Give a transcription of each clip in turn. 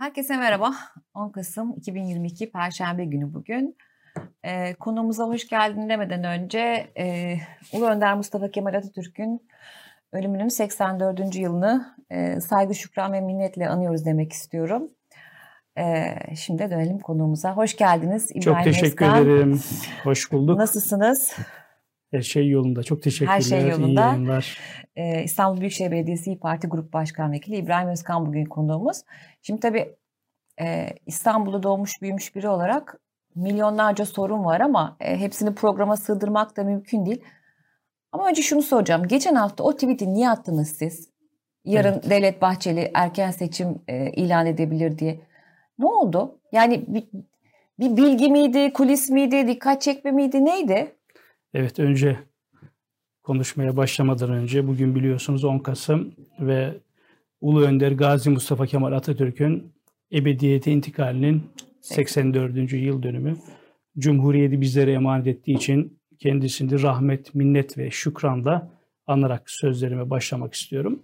Herkese merhaba. 10 Kasım 2022 Perşembe günü bugün. Ee, konuğumuza hoş geldin demeden önce e, Ulu Önder Mustafa Kemal Atatürk'ün ölümünün 84. yılını e, saygı, şükran ve minnetle anıyoruz demek istiyorum. E, şimdi dönelim konuğumuza. Hoş geldiniz İbrahim Çok teşekkür Eskan. ederim. Hoş bulduk. Nasılsınız? Her şey yolunda. Çok teşekkürler. Her şey yolunda. İyi Ee, İstanbul Büyükşehir Belediyesi İYİ Parti Grup Başkan Vekili İbrahim Özkan bugün konuğumuz. Şimdi tabii e, İstanbul'da doğmuş büyümüş biri olarak milyonlarca sorun var ama e, hepsini programa sığdırmak da mümkün değil. Ama önce şunu soracağım. Geçen hafta o tweet'i niye attınız siz? Yarın evet. Devlet Bahçeli erken seçim e, ilan edebilir diye. Ne oldu? Yani bir, bir bilgi miydi, kulis miydi, dikkat çekme miydi, neydi? Evet önce konuşmaya başlamadan önce bugün biliyorsunuz 10 Kasım ve Ulu Önder Gazi Mustafa Kemal Atatürk'ün ebediyete intikalinin 84. yıl dönümü. Cumhuriyeti bizlere emanet ettiği için kendisini rahmet, minnet ve şükranla anarak sözlerime başlamak istiyorum.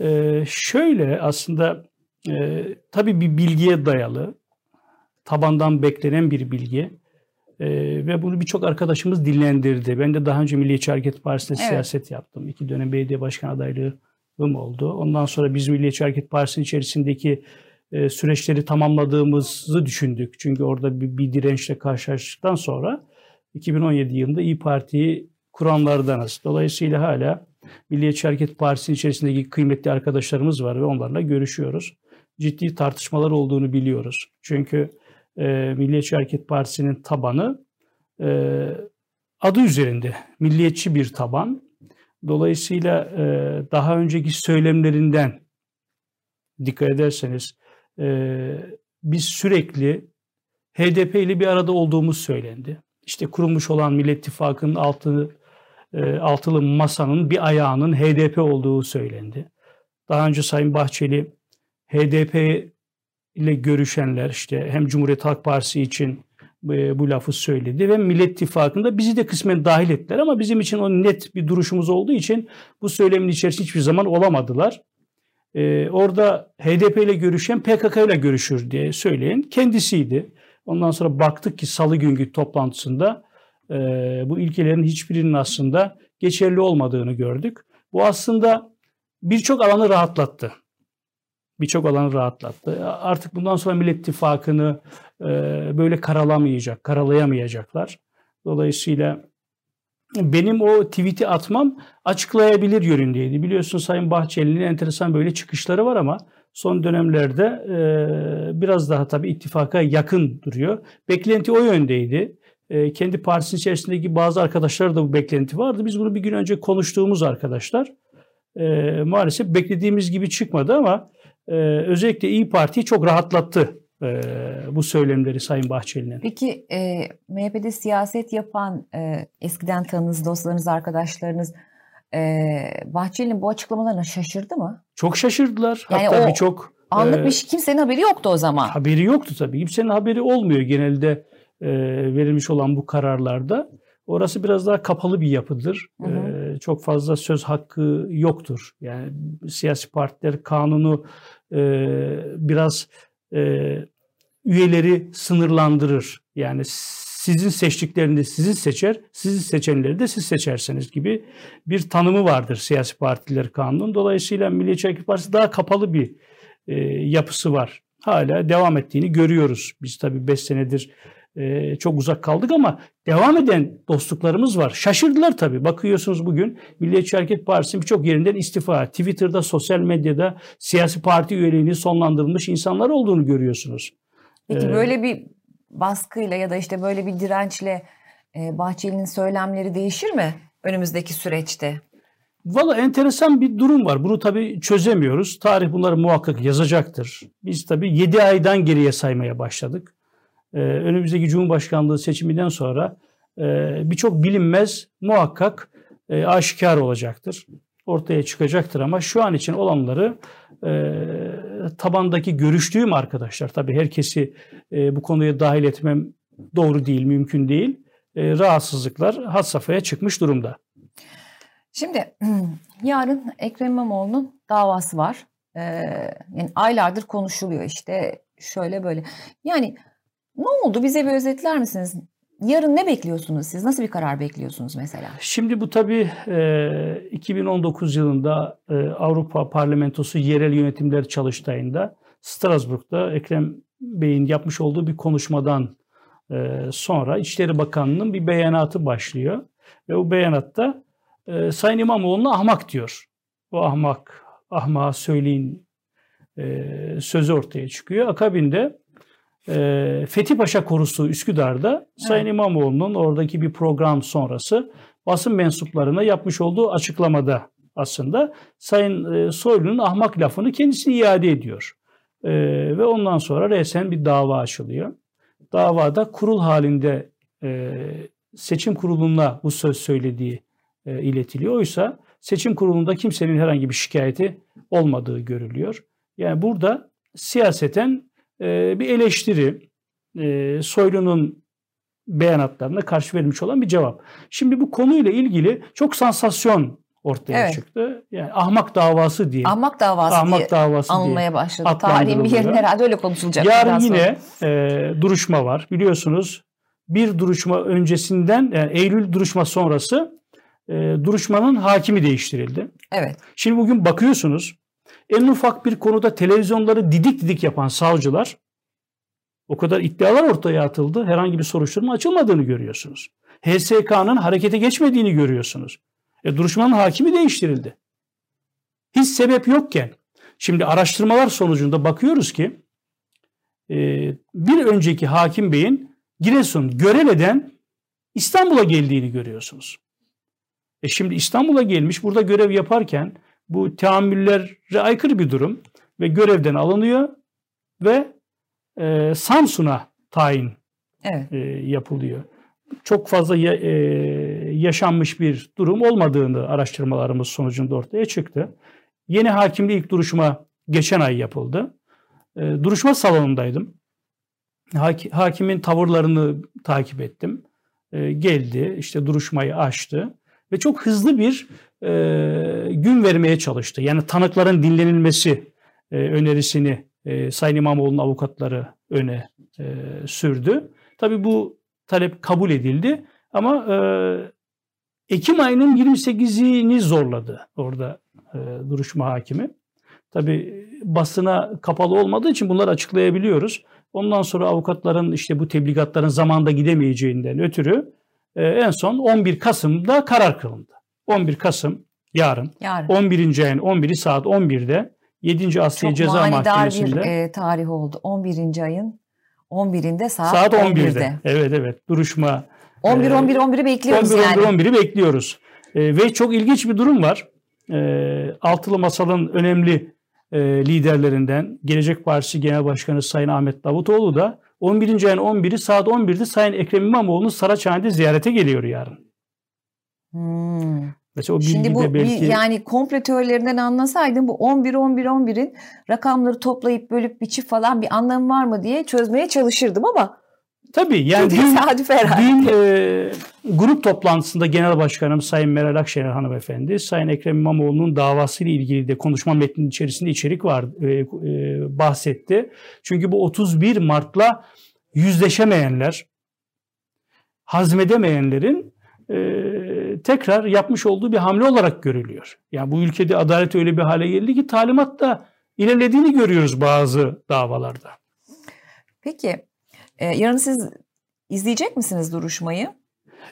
Ee, şöyle aslında e, tabii bir bilgiye dayalı, tabandan beklenen bir bilgi. Ee, ve bunu birçok arkadaşımız dillendirdi. Ben de daha önce Milliyetçi Hareket Partisi'nde evet. siyaset yaptım. İki dönem belediye başkan adaylığım oldu. Ondan sonra biz Milliyetçi Hareket Partisi'nin içerisindeki e, süreçleri tamamladığımızı düşündük. Çünkü orada bir, bir dirençle karşılaştıktan sonra 2017 yılında İyi Parti'yi kuranlardanız. Dolayısıyla hala Milliyetçi Hareket Partisi'nin içerisindeki kıymetli arkadaşlarımız var ve onlarla görüşüyoruz. Ciddi tartışmalar olduğunu biliyoruz. Çünkü e, Milliyetçi Hareket Partisi'nin tabanı e, adı üzerinde milliyetçi bir taban. Dolayısıyla e, daha önceki söylemlerinden dikkat ederseniz e, biz sürekli HDP ile bir arada olduğumuz söylendi. İşte kurulmuş olan Millet İttifakı'nın altı, e, altılı masanın bir ayağının HDP olduğu söylendi. Daha önce Sayın Bahçeli HDP ile görüşenler işte hem Cumhuriyet Halk Partisi için e, bu lafı söyledi ve Millet İttifakı'nda bizi de kısmen dahil ettiler ama bizim için o net bir duruşumuz olduğu için bu söylemin içerisinde hiçbir zaman olamadılar. Ee, orada HDP ile görüşen PKK ile görüşür diye söyleyen kendisiydi. Ondan sonra baktık ki salı günkü toplantısında e, bu ilkelerin hiçbirinin aslında geçerli olmadığını gördük. Bu aslında birçok alanı rahatlattı birçok alanı rahatlattı. Artık bundan sonra Millet İttifakı'nı e, böyle karalamayacak, karalayamayacaklar. Dolayısıyla benim o tweet'i atmam açıklayabilir yönündeydi. Biliyorsun Sayın Bahçeli'nin enteresan böyle çıkışları var ama son dönemlerde e, biraz daha tabii ittifaka yakın duruyor. Beklenti o yöndeydi. E, kendi partisinin içerisindeki bazı arkadaşlar da bu beklenti vardı. Biz bunu bir gün önce konuştuğumuz arkadaşlar. E, maalesef beklediğimiz gibi çıkmadı ama e, özellikle İyi Parti çok rahatlattı e, bu söylemleri Sayın Bahçeli'nin. Peki e, MHP'de siyaset yapan e, eskiden tanınız, dostlarınız, arkadaşlarınız e, Bahçeli'nin bu açıklamalarına şaşırdı mı? Çok şaşırdılar. Yani Hatta birçok anlık e, bir şey, kimsenin haberi yoktu o zaman. Haberi yoktu tabii. Kimsenin haberi olmuyor genelde e, verilmiş olan bu kararlarda. Orası biraz daha kapalı bir yapıdır. Hı hı. Ee, çok fazla söz hakkı yoktur. Yani siyasi partiler kanunu e, biraz e, üyeleri sınırlandırır. Yani sizin seçtiklerini sizi seçer, sizi seçenleri de siz seçerseniz gibi bir tanımı vardır siyasi partiler kanunun. Dolayısıyla Milliyetçi Hareket Partisi daha kapalı bir e, yapısı var. Hala devam ettiğini görüyoruz. Biz tabii 5 senedir e, çok uzak kaldık ama devam eden dostluklarımız var. Şaşırdılar tabii. Bakıyorsunuz bugün Milliyetçi Hareket Partisi'nin birçok yerinden istifa, Twitter'da, sosyal medyada siyasi parti üyeliğini sonlandırılmış insanlar olduğunu görüyorsunuz. Peki ee, böyle bir baskıyla ya da işte böyle bir dirençle e, Bahçeli'nin söylemleri değişir mi önümüzdeki süreçte? Valla enteresan bir durum var. Bunu tabii çözemiyoruz. Tarih bunları muhakkak yazacaktır. Biz tabii 7 aydan geriye saymaya başladık. Ee, önümüzdeki Cumhurbaşkanlığı seçiminden sonra e, birçok bilinmez muhakkak e, aşikar olacaktır. Ortaya çıkacaktır ama şu an için olanları e, tabandaki görüştüğüm arkadaşlar, tabii herkesi bu konuya dahil etmem doğru değil, mümkün değil. rahatsızlıklar had safhaya çıkmış durumda. Şimdi yarın Ekrem İmamoğlu'nun davası var. e, yani aylardır konuşuluyor işte şöyle böyle. Yani ne oldu bize bir özetler misiniz? Yarın ne bekliyorsunuz siz? Nasıl bir karar bekliyorsunuz mesela? Şimdi bu tabii e, 2019 yılında e, Avrupa Parlamentosu yerel yönetimler çalıştayında Strasbourg'da Ekrem Bey'in yapmış olduğu bir konuşmadan e, sonra İçişleri Bakanlığı'nın bir beyanatı başlıyor. Ve o beyanatta e, Sayın İmamoğlu'na ahmak diyor. O ahmak, ahmağa söyleyin e, sözü ortaya çıkıyor. Akabinde e, Fethi Paşa Korusu Üsküdar'da Sayın evet. İmamoğlu'nun oradaki bir program sonrası basın mensuplarına yapmış olduğu açıklamada aslında Sayın e, Soylu'nun ahmak lafını kendisi iade ediyor. E, ve ondan sonra resen bir dava açılıyor. Davada kurul halinde e, seçim kuruluna bu söz söylediği e, iletiliyor. Oysa seçim kurulunda kimsenin herhangi bir şikayeti olmadığı görülüyor. Yani burada siyaseten e, bir eleştiri, e, Soylu'nun beyanatlarına karşı verilmiş olan bir cevap. Şimdi bu konuyla ilgili çok sansasyon ortaya evet. çıktı. Yani ahmak davası diye. Ahmak davası ahmak diye davası anılmaya diye başladı. Tarihin bir yerinde herhalde öyle konuşulacak. Yarın yine e, duruşma var. Biliyorsunuz bir duruşma öncesinden yani Eylül duruşma sonrası e, duruşmanın hakimi değiştirildi. Evet. Şimdi bugün bakıyorsunuz en ufak bir konuda televizyonları didik didik yapan savcılar o kadar iddialar ortaya atıldı. Herhangi bir soruşturma açılmadığını görüyorsunuz. HSK'nın harekete geçmediğini görüyorsunuz. E, duruşmanın hakimi değiştirildi. Hiç sebep yokken. Şimdi araştırmalar sonucunda bakıyoruz ki e, bir önceki hakim beyin Giresun Görele'den İstanbul'a geldiğini görüyorsunuz. E şimdi İstanbul'a gelmiş burada görev yaparken bu teamüllere aykırı bir durum ve görevden alınıyor ve e, Samsun'a tayin evet. e, yapılıyor. Çok fazla ya, e, yaşanmış bir durum olmadığını araştırmalarımız sonucunda ortaya çıktı. Yeni hakimli ilk duruşma geçen ay yapıldı. E, duruşma salonundaydım. Hak, hakimin tavırlarını takip ettim. E, geldi, işte duruşmayı açtı ve çok hızlı bir e, gün vermeye çalıştı. Yani tanıkların dinlenilmesi e, önerisini e, Sayın İmamoğlu'nun avukatları öne e, sürdü. Tabii bu talep kabul edildi ama e, Ekim ayının 28'ini zorladı orada e, duruşma hakimi. Tabii basına kapalı olmadığı için bunları açıklayabiliyoruz. Ondan sonra avukatların işte bu tebligatların zamanda gidemeyeceğinden ötürü e, en son 11 Kasım'da karar kılındı. 11 Kasım yarın, yarın. 11. ayın 11'i saat 11'de 7. Asliye Çok Ceza Mahkemesi'nde. Çok bir e, tarih oldu. 11. ayın 11'inde saat, saat 11'de. 11'de. Evet evet duruşma. 11 11 11'i bekliyoruz 11, yani. 11 11'i bekliyoruz. E, ve çok ilginç bir durum var. E, Altılı Masal'ın önemli e, liderlerinden Gelecek Partisi Genel Başkanı Sayın Ahmet Davutoğlu da 11. ayın 11'i saat 11'de Sayın Ekrem İmamoğlu'nu Saraçhane'de ziyarete geliyor yarın. Hmm. Mesela o Şimdi bu belki... yani komple teorilerinden anlasaydım bu 11 11 11'in rakamları toplayıp bölüp biçip falan bir anlamı var mı diye çözmeye çalışırdım ama Tabii yani dün, dün e, grup toplantısında Genel Başkanım Sayın Meral Akşener hanımefendi Sayın Ekrem İmamoğlu'nun davasıyla ilgili de konuşma metninin içerisinde içerik var e, e, bahsetti. Çünkü bu 31 Mart'la yüzleşemeyenler, hazmedemeyenlerin tekrar yapmış olduğu bir hamle olarak görülüyor. Yani bu ülkede adalet öyle bir hale geldi ki talimat da ilerlediğini görüyoruz bazı davalarda. Peki ee, yarın siz izleyecek misiniz duruşmayı?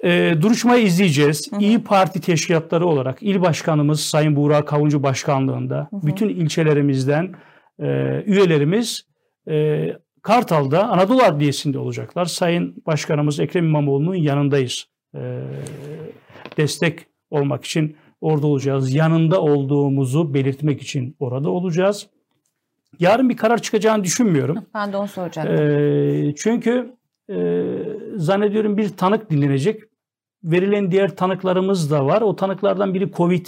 E, duruşmayı izleyeceğiz. Hı hı. İyi Parti teşkilatları olarak il başkanımız Sayın Buğra Kavuncu başkanlığında hı hı. bütün ilçelerimizden e, üyelerimiz e, Kartal'da Anadolu Adliyesi'nde olacaklar. Sayın Başkanımız Ekrem İmamoğlu'nun yanındayız. E, destek olmak için orada olacağız. Yanında olduğumuzu belirtmek için orada olacağız. Yarın bir karar çıkacağını düşünmüyorum. Ben de onu soracaktım. E, çünkü e, zannediyorum bir tanık dinlenecek. Verilen diğer tanıklarımız da var. O tanıklardan biri Covid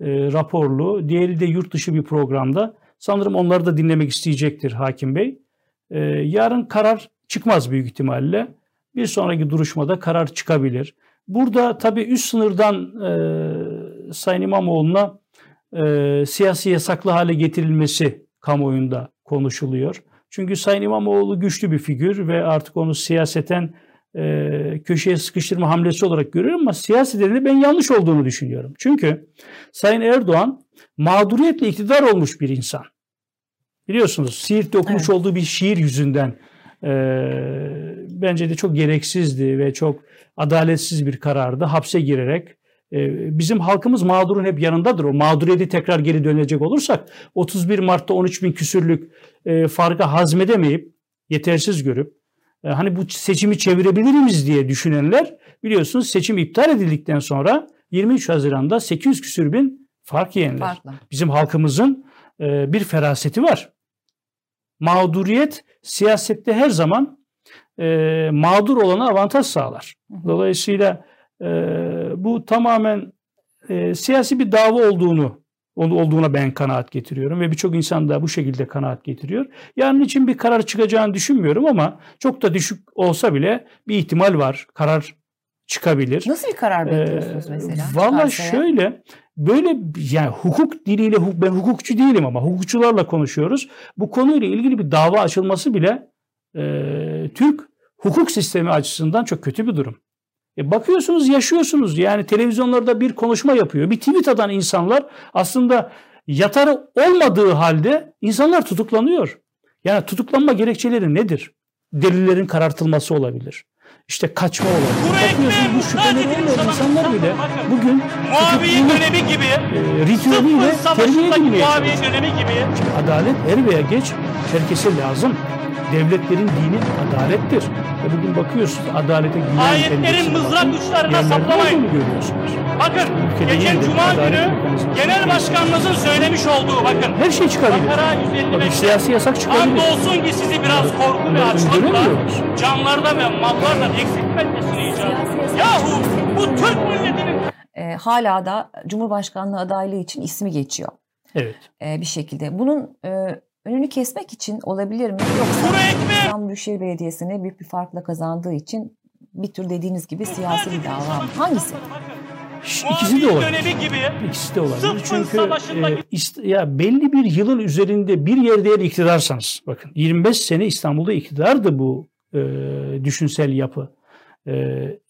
e, raporlu, diğeri de yurt dışı bir programda. Sanırım onları da dinlemek isteyecektir hakim bey. E, yarın karar çıkmaz büyük ihtimalle. Bir sonraki duruşmada karar çıkabilir. Burada tabii üst sınırdan e, Sayın İmamoğlu'na e, siyasi yasaklı hale getirilmesi kamuoyunda konuşuluyor. Çünkü Sayın İmamoğlu güçlü bir figür ve artık onu siyaseten e, köşeye sıkıştırma hamlesi olarak görüyorum ama siyasetinde ben yanlış olduğunu düşünüyorum. Çünkü Sayın Erdoğan mağduriyetle iktidar olmuş bir insan. Biliyorsunuz Siirt'te okumuş evet. olduğu bir şiir yüzünden e, bence de çok gereksizdi ve çok adaletsiz bir karardı. Hapse girerek e, bizim halkımız mağdurun hep yanındadır. O mağduriyeti tekrar geri dönecek olursak 31 Mart'ta 13 bin küsürlük e, farkı hazmedemeyip yetersiz görüp e, hani bu seçimi çevirebilir miyiz diye düşünenler biliyorsunuz seçim iptal edildikten sonra 23 Haziran'da 800 küsür bin fark yiyenler. Farklı. Bizim halkımızın bir feraseti var. Mağduriyet siyasette her zaman e, mağdur olana avantaj sağlar. Dolayısıyla e, bu tamamen e, siyasi bir dava olduğunu olduğuna ben kanaat getiriyorum ve birçok insan da bu şekilde kanaat getiriyor. Yarın için bir karar çıkacağını düşünmüyorum ama çok da düşük olsa bile bir ihtimal var. Karar çıkabilir. Nasıl bir karar bekliyorsunuz ee, mesela? Valla şöyle böyle yani hukuk diliyle ben hukukçu değilim ama hukukçularla konuşuyoruz. Bu konuyla ilgili bir dava açılması bile e, Türk hukuk sistemi açısından çok kötü bir durum. E bakıyorsunuz yaşıyorsunuz yani televizyonlarda bir konuşma yapıyor. Bir tweet atan insanlar aslında yatarı olmadığı halde insanlar tutuklanıyor. Yani tutuklanma gerekçeleri nedir? Delillerin karartılması olabilir. İşte kaçma olabilir. Bakıyorsunuz bu şüpheleri olmayan insanlar bile bugün Muaviye dönemi gibi e, ritüeliyle terbiye edilmeye dönemi gibi. Adalet er veya geç herkese lazım. Devletlerin dini adalettir. Ve bugün bakıyorsunuz adalete güven Ayetlerin mızrak uçlarına saplamayın. görüyorsunuz. Bakın Ülkede geçen cuma günü genel başkanımızın söylemiş olduğu bakın. Her şey çıkabilir. Bakara 155'te siyasi yasak çıkabilir. olsun ki sizi biraz korku ve açlıkla canlarda ve mallarla eksiltmesini icap. Yahu bu Türk milletinin e, hala da Cumhurbaşkanlığı adaylığı için ismi geçiyor. Evet. E, bir şekilde. Bunun e, önünü kesmek için olabilir mi? Yoksa İstanbul Büyükşehir Belediyesi'ne büyük bir farkla kazandığı için bir tür dediğiniz gibi siyasi bir dava mı? Hangisi? İkisi de olabilir. Gibi, İkisi de olabilir. Çünkü e, ist- ya belli bir yılın üzerinde bir yerde eğer iktidarsanız bakın 25 sene İstanbul'da iktidardı bu e, düşünsel yapı. E,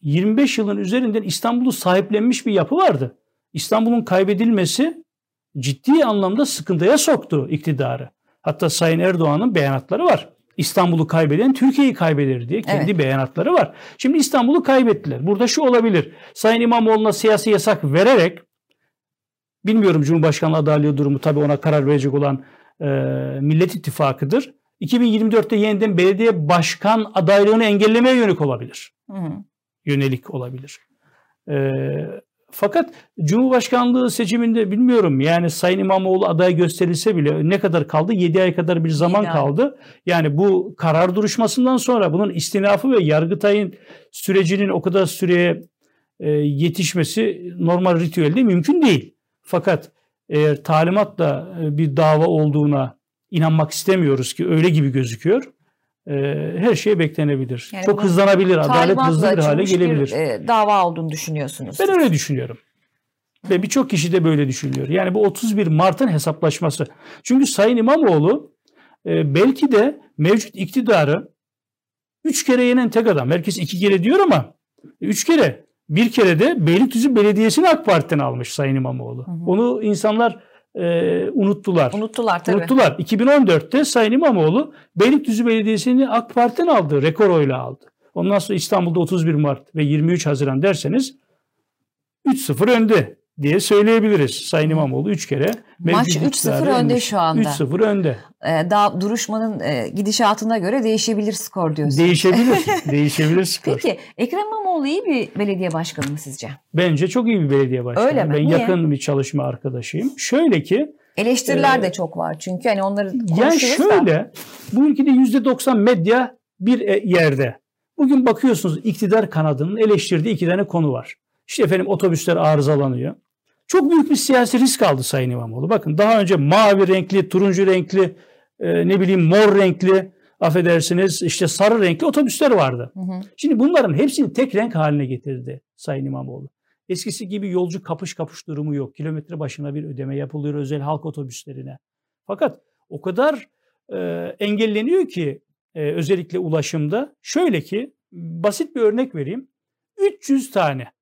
25 yılın üzerinden İstanbul'u sahiplenmiş bir yapı vardı. İstanbul'un kaybedilmesi ciddi anlamda sıkıntıya soktu iktidarı. Hatta Sayın Erdoğan'ın beyanatları var. İstanbul'u kaybeden Türkiye'yi kaybeder diye kendi evet. beyanatları var. Şimdi İstanbul'u kaybettiler. Burada şu olabilir. Sayın İmamoğlu'na siyasi yasak vererek bilmiyorum Cumhurbaşkanlığı adaylığı durumu tabii ona karar verecek olan e, Millet İttifakı'dır. 2024'te yeniden belediye başkan adaylığını engellemeye yönelik olabilir. Hı hı. Yönelik olabilir. E, fakat Cumhurbaşkanlığı seçiminde bilmiyorum yani Sayın İmamoğlu aday gösterilse bile ne kadar kaldı? 7 ay kadar bir zaman kaldı. Yani bu karar duruşmasından sonra bunun istinafı ve Yargıtay'ın sürecinin o kadar süreye e, yetişmesi normal ritüelde mümkün değil. Fakat eğer talimatla e, bir dava olduğuna inanmak istemiyoruz ki öyle gibi gözüküyor her şey beklenebilir. Yani Çok hızlanabilir, adalet hızlı bir hale gelebilir. Bir, e, dava olduğunu düşünüyorsunuz. Ben öyle düşünüyorum. Ve birçok kişi de böyle düşünüyor. Yani bu 31 Mart'ın hesaplaşması. Çünkü Sayın İmamoğlu e, belki de mevcut iktidarı üç kere yenen tek adam. Herkes iki kere diyor ama üç kere. Bir kere de Beylikdüzü Belediyesi'ni AK Parti'den almış Sayın İmamoğlu. Hı hı. Onu insanlar e, unuttular. Unuttular tabii. Unuttular. 2014'te Sayın İmamoğlu Beylikdüzü Belediyesi'ni AK Parti'den aldı. Rekor oyla aldı. Ondan sonra İstanbul'da 31 Mart ve 23 Haziran derseniz 3-0 önde diye söyleyebiliriz. Sayın İmamoğlu 3 kere. Maç 3-0 önde şu anda. 3-0 önde. Ee, daha duruşmanın e, gidişatına göre değişebilir skor diyorsunuz. Değişebilir. değişebilir skor. Peki Ekrem İmamoğlu iyi bir belediye başkanı mı sizce? Bence çok iyi bir belediye başkanı. Öyle mi? Ben Niye? yakın bir çalışma arkadaşıyım. Şöyle ki Eleştiriler e, de çok var çünkü hani onları konuşuruz Yani şöyle da. bu ülkede %90 medya bir e, yerde. Bugün bakıyorsunuz iktidar kanadının eleştirdiği iki tane konu var. İşte efendim otobüsler arızalanıyor. Çok büyük bir siyasi risk aldı Sayın İmamoğlu. Bakın daha önce mavi renkli, turuncu renkli, e, ne bileyim mor renkli, affedersiniz işte sarı renkli otobüsler vardı. Hı hı. Şimdi bunların hepsini tek renk haline getirdi Sayın İmamoğlu. Eskisi gibi yolcu kapış kapış durumu yok. Kilometre başına bir ödeme yapılıyor özel halk otobüslerine. Fakat o kadar e, engelleniyor ki e, özellikle ulaşımda. Şöyle ki basit bir örnek vereyim. 300 tane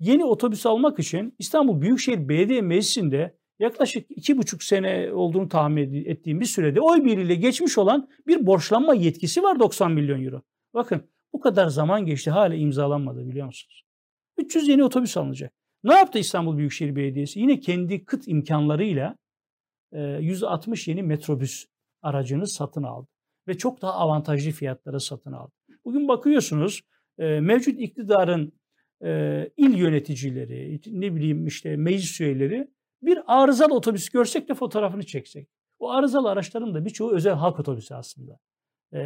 yeni otobüs almak için İstanbul Büyükşehir Belediye Meclisi'nde yaklaşık iki buçuk sene olduğunu tahmin ettiğim bir sürede oy birliğiyle geçmiş olan bir borçlanma yetkisi var 90 milyon euro. Bakın bu kadar zaman geçti hala imzalanmadı biliyor musunuz? 300 yeni otobüs alınacak. Ne yaptı İstanbul Büyükşehir Belediyesi? Yine kendi kıt imkanlarıyla 160 yeni metrobüs aracını satın aldı. Ve çok daha avantajlı fiyatlara satın aldı. Bugün bakıyorsunuz mevcut iktidarın il yöneticileri, ne bileyim işte meclis üyeleri bir arızalı otobüs görsek de fotoğrafını çeksek. O arızalı araçların da birçoğu özel halk otobüsü aslında.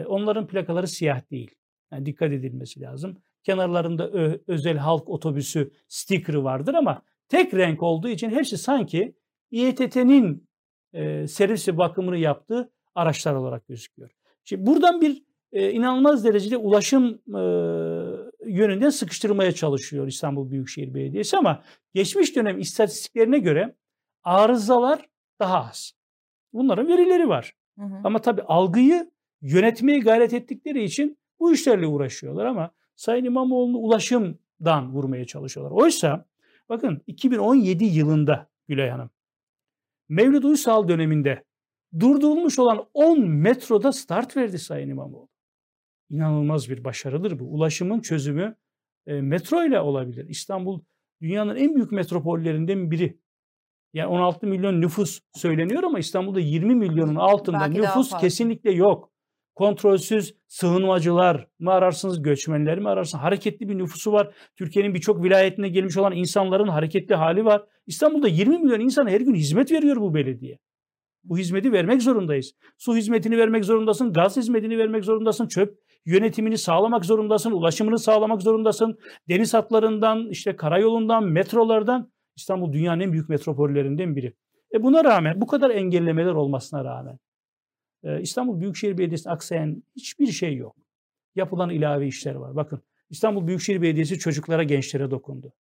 Onların plakaları siyah değil. Yani dikkat edilmesi lazım. Kenarlarında ö- özel halk otobüsü sticker'ı vardır ama tek renk olduğu için hepsi sanki İETT'nin e, servis bakımını yaptığı araçlar olarak gözüküyor. Şimdi buradan bir e, inanılmaz derecede ulaşım e, yönünden sıkıştırmaya çalışıyor İstanbul Büyükşehir Belediyesi ama geçmiş dönem istatistiklerine göre arızalar daha az. Bunların verileri var. Hı hı. Ama tabii algıyı yönetmeye gayret ettikleri için bu işlerle uğraşıyorlar ama Sayın İmamoğlu'nu ulaşımdan vurmaya çalışıyorlar. Oysa bakın 2017 yılında Gülay Hanım Mevlid Uysal döneminde durdurulmuş olan 10 metroda start verdi Sayın İmamoğlu. İnanılmaz bir başarıdır bu. Ulaşımın çözümü e, metro ile olabilir. İstanbul dünyanın en büyük metropollerinden biri. Yani 16 milyon nüfus söyleniyor ama İstanbul'da 20 milyonun altında Belki nüfus kesinlikle yok kontrolsüz sığınmacılar mı ararsınız, göçmenler mi ararsınız? Hareketli bir nüfusu var. Türkiye'nin birçok vilayetine gelmiş olan insanların hareketli hali var. İstanbul'da 20 milyon insana her gün hizmet veriyor bu belediye. Bu hizmeti vermek zorundayız. Su hizmetini vermek zorundasın, gaz hizmetini vermek zorundasın, çöp yönetimini sağlamak zorundasın, ulaşımını sağlamak zorundasın. Deniz hatlarından, işte karayolundan, metrolardan İstanbul dünyanın en büyük metropollerinden biri. E buna rağmen, bu kadar engellemeler olmasına rağmen ee, İstanbul Büyükşehir Belediyesi'ne aksayan hiçbir şey yok. Yapılan ilave işler var. Bakın İstanbul Büyükşehir Belediyesi çocuklara, gençlere dokundu.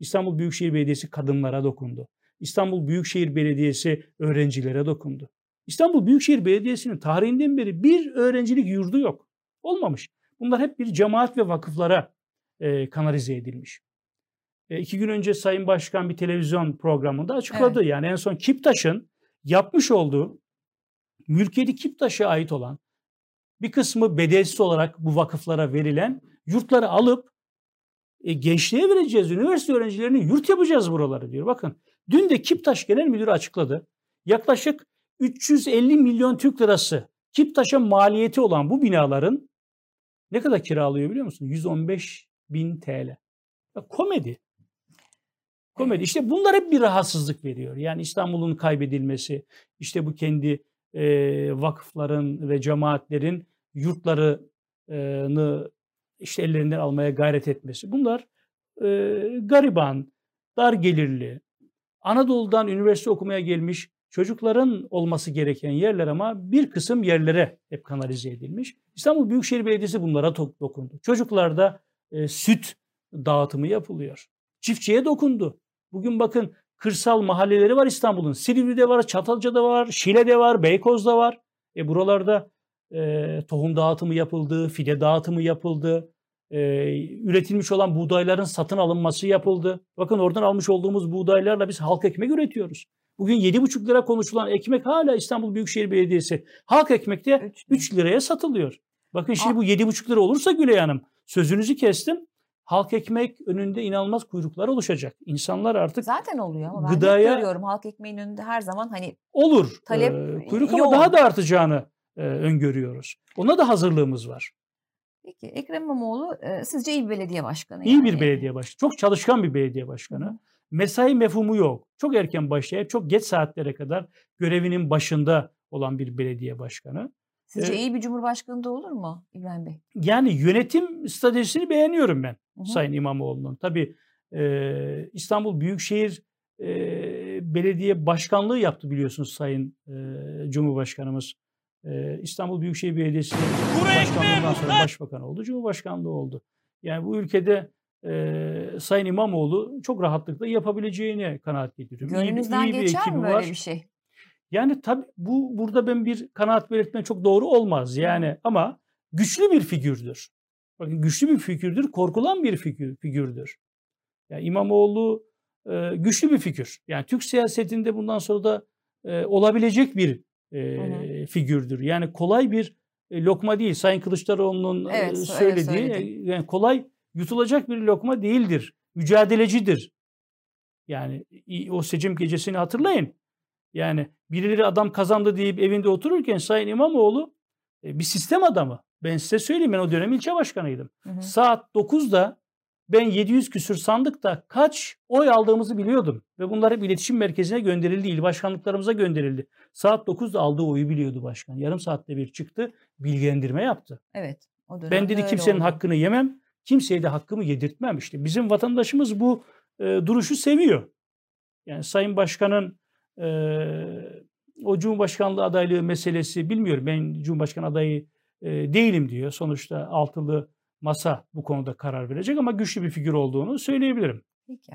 İstanbul Büyükşehir Belediyesi kadınlara dokundu. İstanbul Büyükşehir Belediyesi öğrencilere dokundu. İstanbul Büyükşehir Belediyesi'nin tarihinden beri bir öğrencilik yurdu yok. Olmamış. Bunlar hep bir cemaat ve vakıflara e, kanalize edilmiş. E, iki gün önce Sayın Başkan bir televizyon programında açıkladı. Evet. Yani en son Kiptaş'ın yapmış olduğu mülkiyeti Kiptaş'a ait olan bir kısmı bedelsiz olarak bu vakıflara verilen yurtları alıp e, gençliğe vereceğiz. Üniversite öğrencilerine yurt yapacağız buraları diyor. Bakın dün de Kiptaş Genel Müdürü açıkladı. Yaklaşık 350 milyon Türk lirası Kiptaş'a maliyeti olan bu binaların ne kadar kiralıyor biliyor musun? 115 bin TL. Ya, komedi. Komedi. İşte bunlar hep bir rahatsızlık veriyor. Yani İstanbul'un kaybedilmesi, işte bu kendi e, vakıfların ve cemaatlerin yurtlarını işte ellerinden almaya gayret etmesi. Bunlar e, gariban, dar gelirli, Anadolu'dan üniversite okumaya gelmiş çocukların olması gereken yerler ama bir kısım yerlere hep kanalize edilmiş. İstanbul Büyükşehir Belediyesi bunlara dokundu. Çocuklarda e, süt dağıtımı yapılıyor. Çiftçiye dokundu. Bugün bakın kırsal mahalleleri var İstanbul'un. Silivri'de var, Çatalca'da var, Şile'de var, Beykoz'da var. E buralarda e, tohum dağıtımı yapıldı, fide dağıtımı yapıldı. E, üretilmiş olan buğdayların satın alınması yapıldı. Bakın oradan almış olduğumuz buğdaylarla biz halk ekmek üretiyoruz. Bugün 7,5 lira konuşulan ekmek hala İstanbul Büyükşehir Belediyesi halk ekmekte 3 liraya satılıyor. Bakın şimdi bu 7,5 lira olursa Güley Hanım sözünüzü kestim halk ekmek önünde inanılmaz kuyruklar oluşacak. İnsanlar artık zaten oluyor ama ben gıdaya, görüyorum halk ekmeğin önünde her zaman hani olur. Talep ee, kuyruk ama daha da artacağını e, öngörüyoruz. Ona da hazırlığımız var. Peki Ekrem İmamoğlu e, sizce iyi bir belediye başkanı? İyi yani. bir belediye başkanı. Çok çalışkan bir belediye başkanı. Hı. Mesai mefhumu yok. Çok erken başlayıp çok geç saatlere kadar görevinin başında olan bir belediye başkanı. Sizce ee, iyi bir cumhurbaşkanı da olur mu İbrahim Bey? Yani yönetim stratejisini beğeniyorum ben hı Sayın İmamoğlu'nun. Tabii e, İstanbul Büyükşehir e, Belediye Başkanlığı yaptı biliyorsunuz Sayın e, Cumhurbaşkanımız. E, İstanbul Büyükşehir Belediyesi Başkanlığından sonra Başbakan oldu, Cumhurbaşkanlığı oldu. Yani bu ülkede e, Sayın İmamoğlu çok rahatlıkla yapabileceğine kanaat getiriyorum. İyi Gönlünüzden iyi bir geçer mi böyle var. bir şey? Yani tabii bu burada ben bir kanaat belirtme çok doğru olmaz yani ama güçlü bir figürdür. Bakın güçlü bir figürdür, korkulan bir figür, figürdür. Yani İmamoğlu e, güçlü bir figür. Yani Türk siyasetinde bundan sonra da e, olabilecek bir e, figürdür. Yani kolay bir e, lokma değil. Sayın Kılıçdaroğlu'nun e, Evet, öyle söylediği söyledi. e, yani kolay yutulacak bir lokma değildir. Mücadelecidir. Yani o seçim gecesini hatırlayın. Yani birileri adam kazandı deyip evinde otururken Sayın İmamoğlu e, bir sistem adamı. Ben size söyleyeyim ben o dönem ilçe başkanıydım. Hı hı. Saat 9'da ben 700 küsür sandıkta kaç oy aldığımızı biliyordum. Ve bunlar hep iletişim merkezine gönderildi. il başkanlıklarımıza gönderildi. Saat 9'da aldığı oyu biliyordu başkan. Yarım saatte bir çıktı bilgilendirme yaptı. Evet. O Ben dedi kimsenin oldu. hakkını yemem. Kimseye de hakkımı yedirtmem. İşte bizim vatandaşımız bu e, duruşu seviyor. Yani Sayın Başkan'ın e, o Cumhurbaşkanlığı adaylığı meselesi bilmiyorum. Ben Cumhurbaşkanı adayı e, değilim diyor. Sonuçta altılı masa bu konuda karar verecek ama güçlü bir figür olduğunu söyleyebilirim. Peki.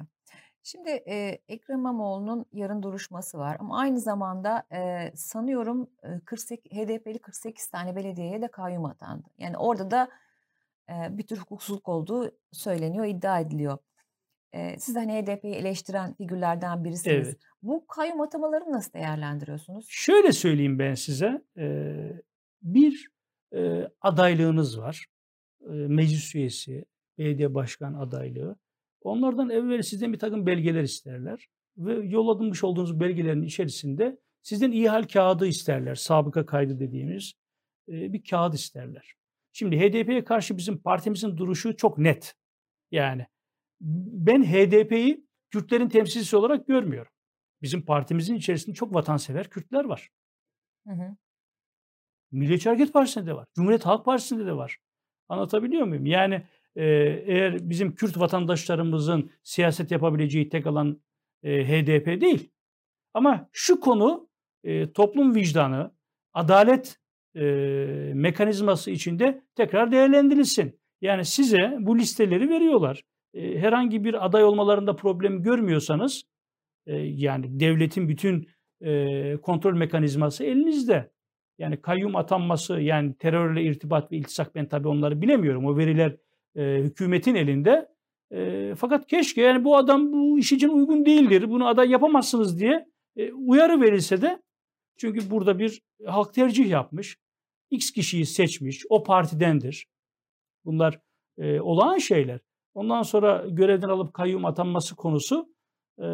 Şimdi e, Ekrem İmamoğlu'nun yarın duruşması var ama aynı zamanda e, sanıyorum e, 48, HDP'li 48 tane belediyeye de kayyum atandı. Yani orada da bir tür hukuksuzluk olduğu söyleniyor, iddia ediliyor. Siz hani HDP'yi eleştiren figürlerden birisiniz. Evet. Bu kayyum atamalarını nasıl değerlendiriyorsunuz? Şöyle söyleyeyim ben size. bir adaylığınız var. Meclis üyesi, belediye başkan adaylığı. Onlardan evvel sizden bir takım belgeler isterler. Ve yollanmış olduğunuz belgelerin içerisinde sizden ihal kağıdı isterler. Sabıka kaydı dediğimiz bir kağıt isterler. Şimdi HDP'ye karşı bizim partimizin duruşu çok net. Yani ben HDP'yi Kürtlerin temsilcisi olarak görmüyorum. Bizim partimizin içerisinde çok vatansever Kürtler var. Hı hı. Milliyetçi Hareket Partisi'nde de var. Cumhuriyet Halk Partisi'nde de var. Anlatabiliyor muyum? Yani e, eğer bizim Kürt vatandaşlarımızın siyaset yapabileceği tek alan e, HDP değil. Ama şu konu e, toplum vicdanı, adalet e, mekanizması içinde tekrar değerlendirilsin. Yani size bu listeleri veriyorlar. E, herhangi bir aday olmalarında problem görmüyorsanız e, yani devletin bütün e, kontrol mekanizması elinizde. Yani kayyum atanması yani terörle irtibat ve iltisak ben tabii onları bilemiyorum. O veriler e, hükümetin elinde. E, fakat keşke yani bu adam bu iş için uygun değildir. Bunu aday yapamazsınız diye e, uyarı verilse de çünkü burada bir halk tercih yapmış. X kişiyi seçmiş. O partidendir. Bunlar e, olağan şeyler. Ondan sonra görevden alıp kayyum atanması konusu e,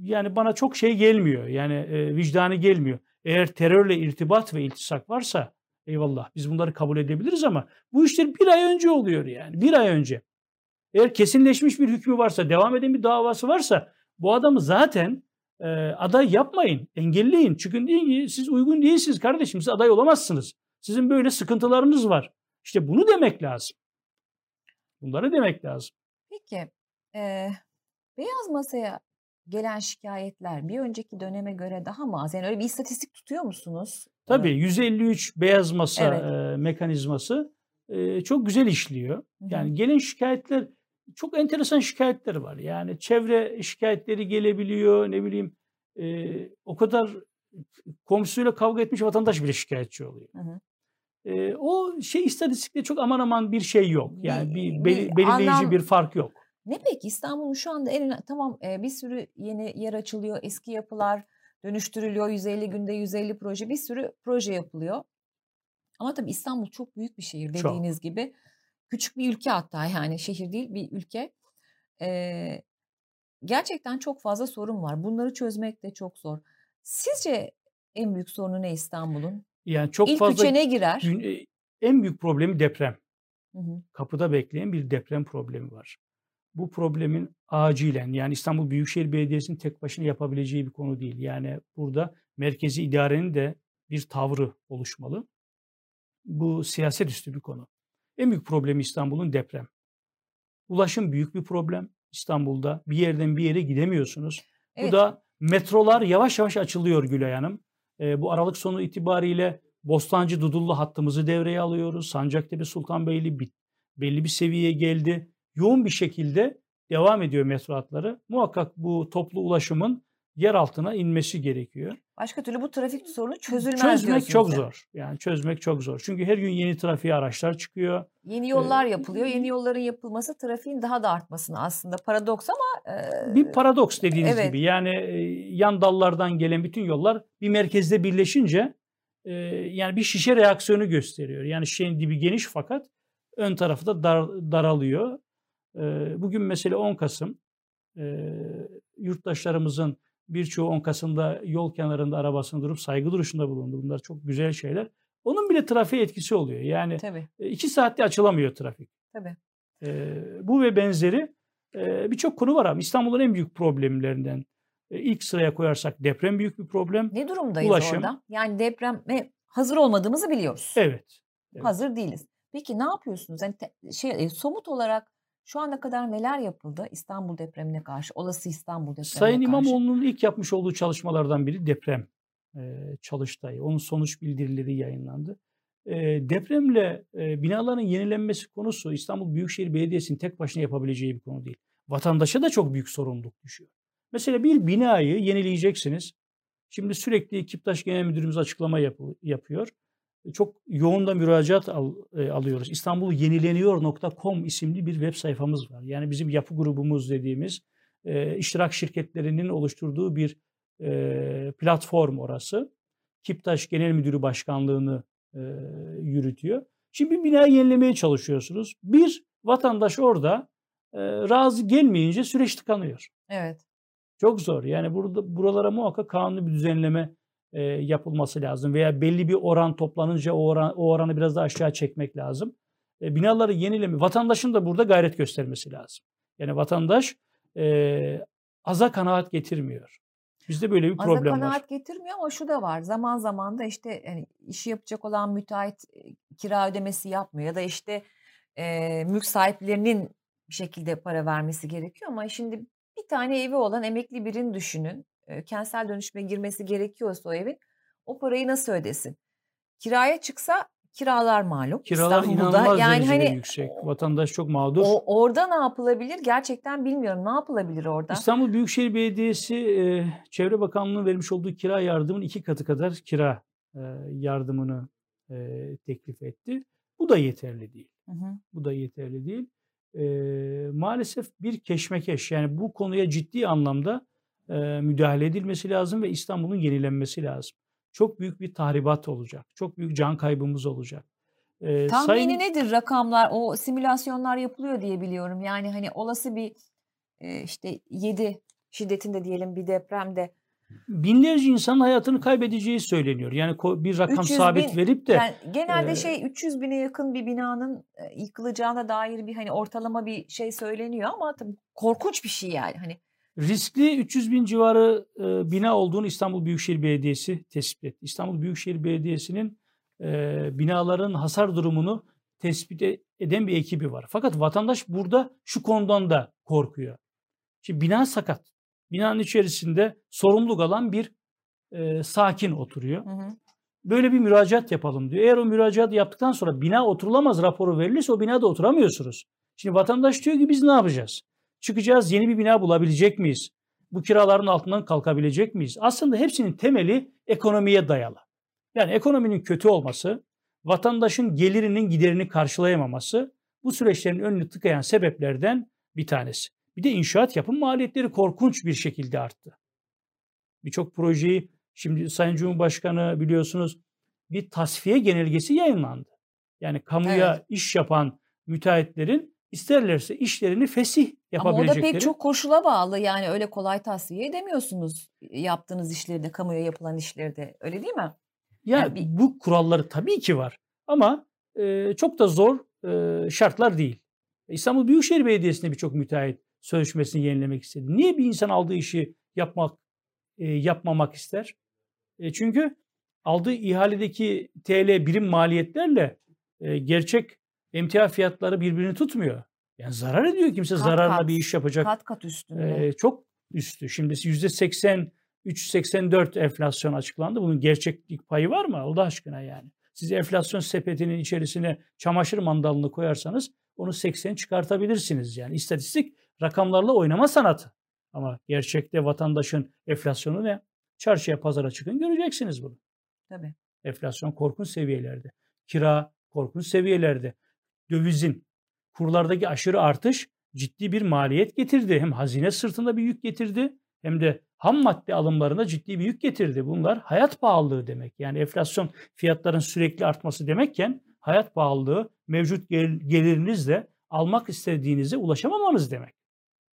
yani bana çok şey gelmiyor. Yani e, vicdanı gelmiyor. Eğer terörle irtibat ve iltisak varsa eyvallah biz bunları kabul edebiliriz ama bu işler bir ay önce oluyor yani. Bir ay önce. Eğer kesinleşmiş bir hükmü varsa, devam eden bir davası varsa bu adamı zaten e, aday yapmayın, engelleyin. Çünkü deyin ki siz uygun değilsiniz kardeşim, siz aday olamazsınız. Sizin böyle sıkıntılarınız var. İşte bunu demek lazım. Bunları demek lazım. Peki, e, Beyaz Masa'ya gelen şikayetler bir önceki döneme göre daha mı az? Yani öyle bir istatistik tutuyor musunuz? Tabii Ee, 153 beyaz masa Evet. e, mekanizması e, çok güzel işliyor. Yani gelen şikayetler çok enteresan şikayetler var. Yani çevre şikayetleri gelebiliyor. Ne bileyim e, o kadar komşusuyla kavga etmiş vatandaş bile şikayetçi oluyor. Hı hı. E, o şey istatistikte çok aman aman bir şey yok. Yani bir, bir belirleyici anlam- bir fark yok. Ne peki İstanbul'un şu anda önemli, tamam e, bir sürü yeni yer açılıyor, eski yapılar dönüştürülüyor, 150 günde 150 proje, bir sürü proje yapılıyor. Ama tabii İstanbul çok büyük bir şehir Çok. dediğiniz gibi. Küçük bir ülke hatta yani şehir değil bir ülke. Ee, gerçekten çok fazla sorun var. Bunları çözmek de çok zor. Sizce en büyük sorunu ne İstanbul'un? Yani çok İlk fazla üçe ne girer? en büyük problemi deprem. Hı hı. kapıda bekleyen bir deprem problemi var. Bu problemin acilen yani İstanbul Büyükşehir Belediyesi'nin tek başına yapabileceği bir konu değil. Yani burada merkezi idarenin de bir tavrı oluşmalı. Bu siyaset üstü bir konu. En büyük problemi İstanbul'un deprem. Ulaşım büyük bir problem İstanbul'da. Bir yerden bir yere gidemiyorsunuz. Evet. Bu da metrolar yavaş yavaş açılıyor Gülay Hanım. Ee, bu Aralık sonu itibariyle Bostancı Dudullu hattımızı devreye alıyoruz. Sancaktepe Sultanbeyli bir, belli bir seviyeye geldi. yoğun bir şekilde devam ediyor metro hatları. Muhakkak bu toplu ulaşımın yer altına inmesi gerekiyor. Başka türlü bu trafik sorunu çözülmez Çözmek çok yani. zor. Yani çözmek çok zor. Çünkü her gün yeni trafiğe araçlar çıkıyor. Yeni yollar yapılıyor. Yeni yolların yapılması trafiğin daha da artmasını aslında paradoks ama e, Bir paradoks dediğiniz evet. gibi. Yani e, yan dallardan gelen bütün yollar bir merkezde birleşince e, yani bir şişe reaksiyonu gösteriyor. Yani şişenin dibi geniş fakat ön tarafı da dar, daralıyor. E, bugün mesela 10 Kasım e, yurttaşlarımızın birçoğu 10 Kasım'da yol kenarında arabasını durup saygı duruşunda bulundu. Bunlar çok güzel şeyler. Onun bile trafiğe etkisi oluyor. Yani tabii e, iki saatte açılamıyor trafik. tabii. E, bu ve benzeri e, birçok konu var ama İstanbul'un en büyük problemlerinden e, ilk sıraya koyarsak deprem büyük bir problem. Ne durumdayız Ulaşım. orada? Yani depreme hazır olmadığımızı biliyoruz. Evet. Evet. Hazır değiliz. Peki ne yapıyorsunuz? Yani te- şey e, somut olarak şu ana kadar neler yapıldı İstanbul depremine karşı, olası İstanbul depremine Sayın karşı? İmamoğlu'nun ilk yapmış olduğu çalışmalardan biri deprem e, çalıştayı. Onun sonuç bildirileri yayınlandı. E, depremle e, binaların yenilenmesi konusu İstanbul Büyükşehir Belediyesi'nin tek başına yapabileceği bir konu değil. Vatandaşa da çok büyük sorumluluk düşüyor. Mesela bir binayı yenileyeceksiniz. Şimdi sürekli Kiptaş Genel Müdürümüz açıklama yapı- yapıyor. Çok yoğun da müracaat al- e, alıyoruz. İstanbul yenileniyor.com isimli bir web sayfamız var. Yani bizim yapı grubumuz dediğimiz e, iştirak şirketlerinin oluşturduğu bir e, platform orası. Kiptaş Genel Müdürü Başkanlığını e, yürütüyor. Şimdi bir binayı yenilemeye çalışıyorsunuz. Bir vatandaş orada e, razı gelmeyince süreç tıkanıyor. Evet. Çok zor. Yani burada buralara muhakkak kanunlu bir düzenleme e, yapılması lazım veya belli bir oran toplanınca o oran o oranı biraz daha aşağı çekmek lazım. E, binaları yenileme vatandaşın da burada gayret göstermesi lazım. Yani vatandaş e, aza kanaat getirmiyor. Bizde böyle bir Aza problem kanaat var. getirmiyor ama şu da var. Zaman zaman da işte yani işi yapacak olan müteahhit e, kira ödemesi yapmıyor ya da işte e, mülk sahiplerinin bir şekilde para vermesi gerekiyor ama şimdi bir tane evi olan emekli birini düşünün. E, kentsel dönüşüme girmesi gerekiyorsa o evin o parayı nasıl ödesin? Kiraya çıksa kiralar malum Kiralar İstanbul'da. inanılmaz Yani hani yüksek. Vatandaş çok mağdur. o, orada ne yapılabilir? Gerçekten bilmiyorum. Ne yapılabilir orada? İstanbul Büyükşehir Belediyesi e, Çevre Bakanlığı'nın vermiş olduğu kira yardımının iki katı kadar kira e, yardımını e, teklif etti. Bu da yeterli değil. Hı hı. Bu da yeterli değil. E, maalesef bir keşmekeş yani bu konuya ciddi anlamda e, müdahale edilmesi lazım ve İstanbul'un yenilenmesi lazım. Çok büyük bir tahribat olacak. Çok büyük can kaybımız olacak. E, Tahmini sayın- nedir rakamlar? O simülasyonlar yapılıyor diye biliyorum. Yani hani olası bir e, işte 7 şiddetinde diyelim bir depremde binlerce insanın hayatını kaybedeceği söyleniyor. Yani bir rakam 300 sabit bin- verip de yani genelde e, şey 300 bine yakın bir binanın yıkılacağına dair bir hani ortalama bir şey söyleniyor ama tabii korkunç bir şey yani. Hani riskli 300 bin civarı e, bina olduğunu İstanbul Büyükşehir Belediyesi tespit etti. İstanbul Büyükşehir Belediyesi'nin e, binaların hasar durumunu tespit e- eden bir ekibi var. Fakat vatandaş burada şu konudan da korkuyor. Şimdi bina sakat. Binanın içerisinde sorumluluk alan bir e, sakin oturuyor. hı hı. böyle bir müracaat yapalım diyor. Eğer o müracaatı yaptıktan sonra bina oturulamaz raporu verilirse o binada oturamıyorsunuz. Şimdi vatandaş diyor ki biz ne yapacağız? Çıkacağız yeni bir bina bulabilecek miyiz? Bu kiraların altından kalkabilecek miyiz? Aslında hepsinin temeli ekonomiye dayalı. Yani ekonominin kötü olması, vatandaşın gelirinin giderini karşılayamaması bu süreçlerin önünü tıkayan sebeplerden bir tanesi. Bir de inşaat yapım maliyetleri korkunç bir şekilde arttı. Birçok projeyi şimdi Sayın Cumhurbaşkanı biliyorsunuz bir tasfiye genelgesi yayınlandı. Yani kamuya Evet. iş yapan müteahhitlerin isterlerse işlerini fesih Ama o da yapabilecekleri. pek çok koşula bağlı. Yani öyle kolay tasfiye edemiyorsunuz yaptığınız işleri de, kamuya yapılan işleri de. Öyle değil mi? Ya Yani bir- bu kuralları tabii ki var ama e, çok da zor e, şartlar değil. İstanbul Büyükşehir Belediyesi'nde birçok müteahhit sözleşmesini yenilemek istedi. Niye bir insan aldığı işi yapmak e, yapmamak ister? E, çünkü aldığı ihaledeki TL birim maliyetlerle e, gerçek emtia fiyatları birbirini tutmuyor. Yani zarar ediyor kimse Kat zararla kat, bir iş yapacak. Kat kat üstünde. Ee, çok üstü. Şimdi %83-84 enflasyon açıklandı. Bunun gerçeklik payı var mı? Allah aşkına yani. Siz enflasyon sepetinin içerisine çamaşır mandalını koyarsanız onu 80 çıkartabilirsiniz. Yani istatistik rakamlarla oynama sanatı. Ama gerçekte vatandaşın enflasyonu ne? Çarşıya pazara çıkın göreceksiniz bunu. Tabii. Enflasyon korkunç seviyelerde. Kira korkunç seviyelerde. Dövizin kurlardaki aşırı artış ciddi bir maliyet getirdi. Hem hazine sırtında bir yük getirdi hem de ham madde alımlarına ciddi bir yük getirdi. Bunlar hayat pahalılığı demek. Yani enflasyon fiyatların sürekli artması demekken hayat pahalılığı mevcut gel- gelirinizle almak istediğinize ulaşamamanız demek.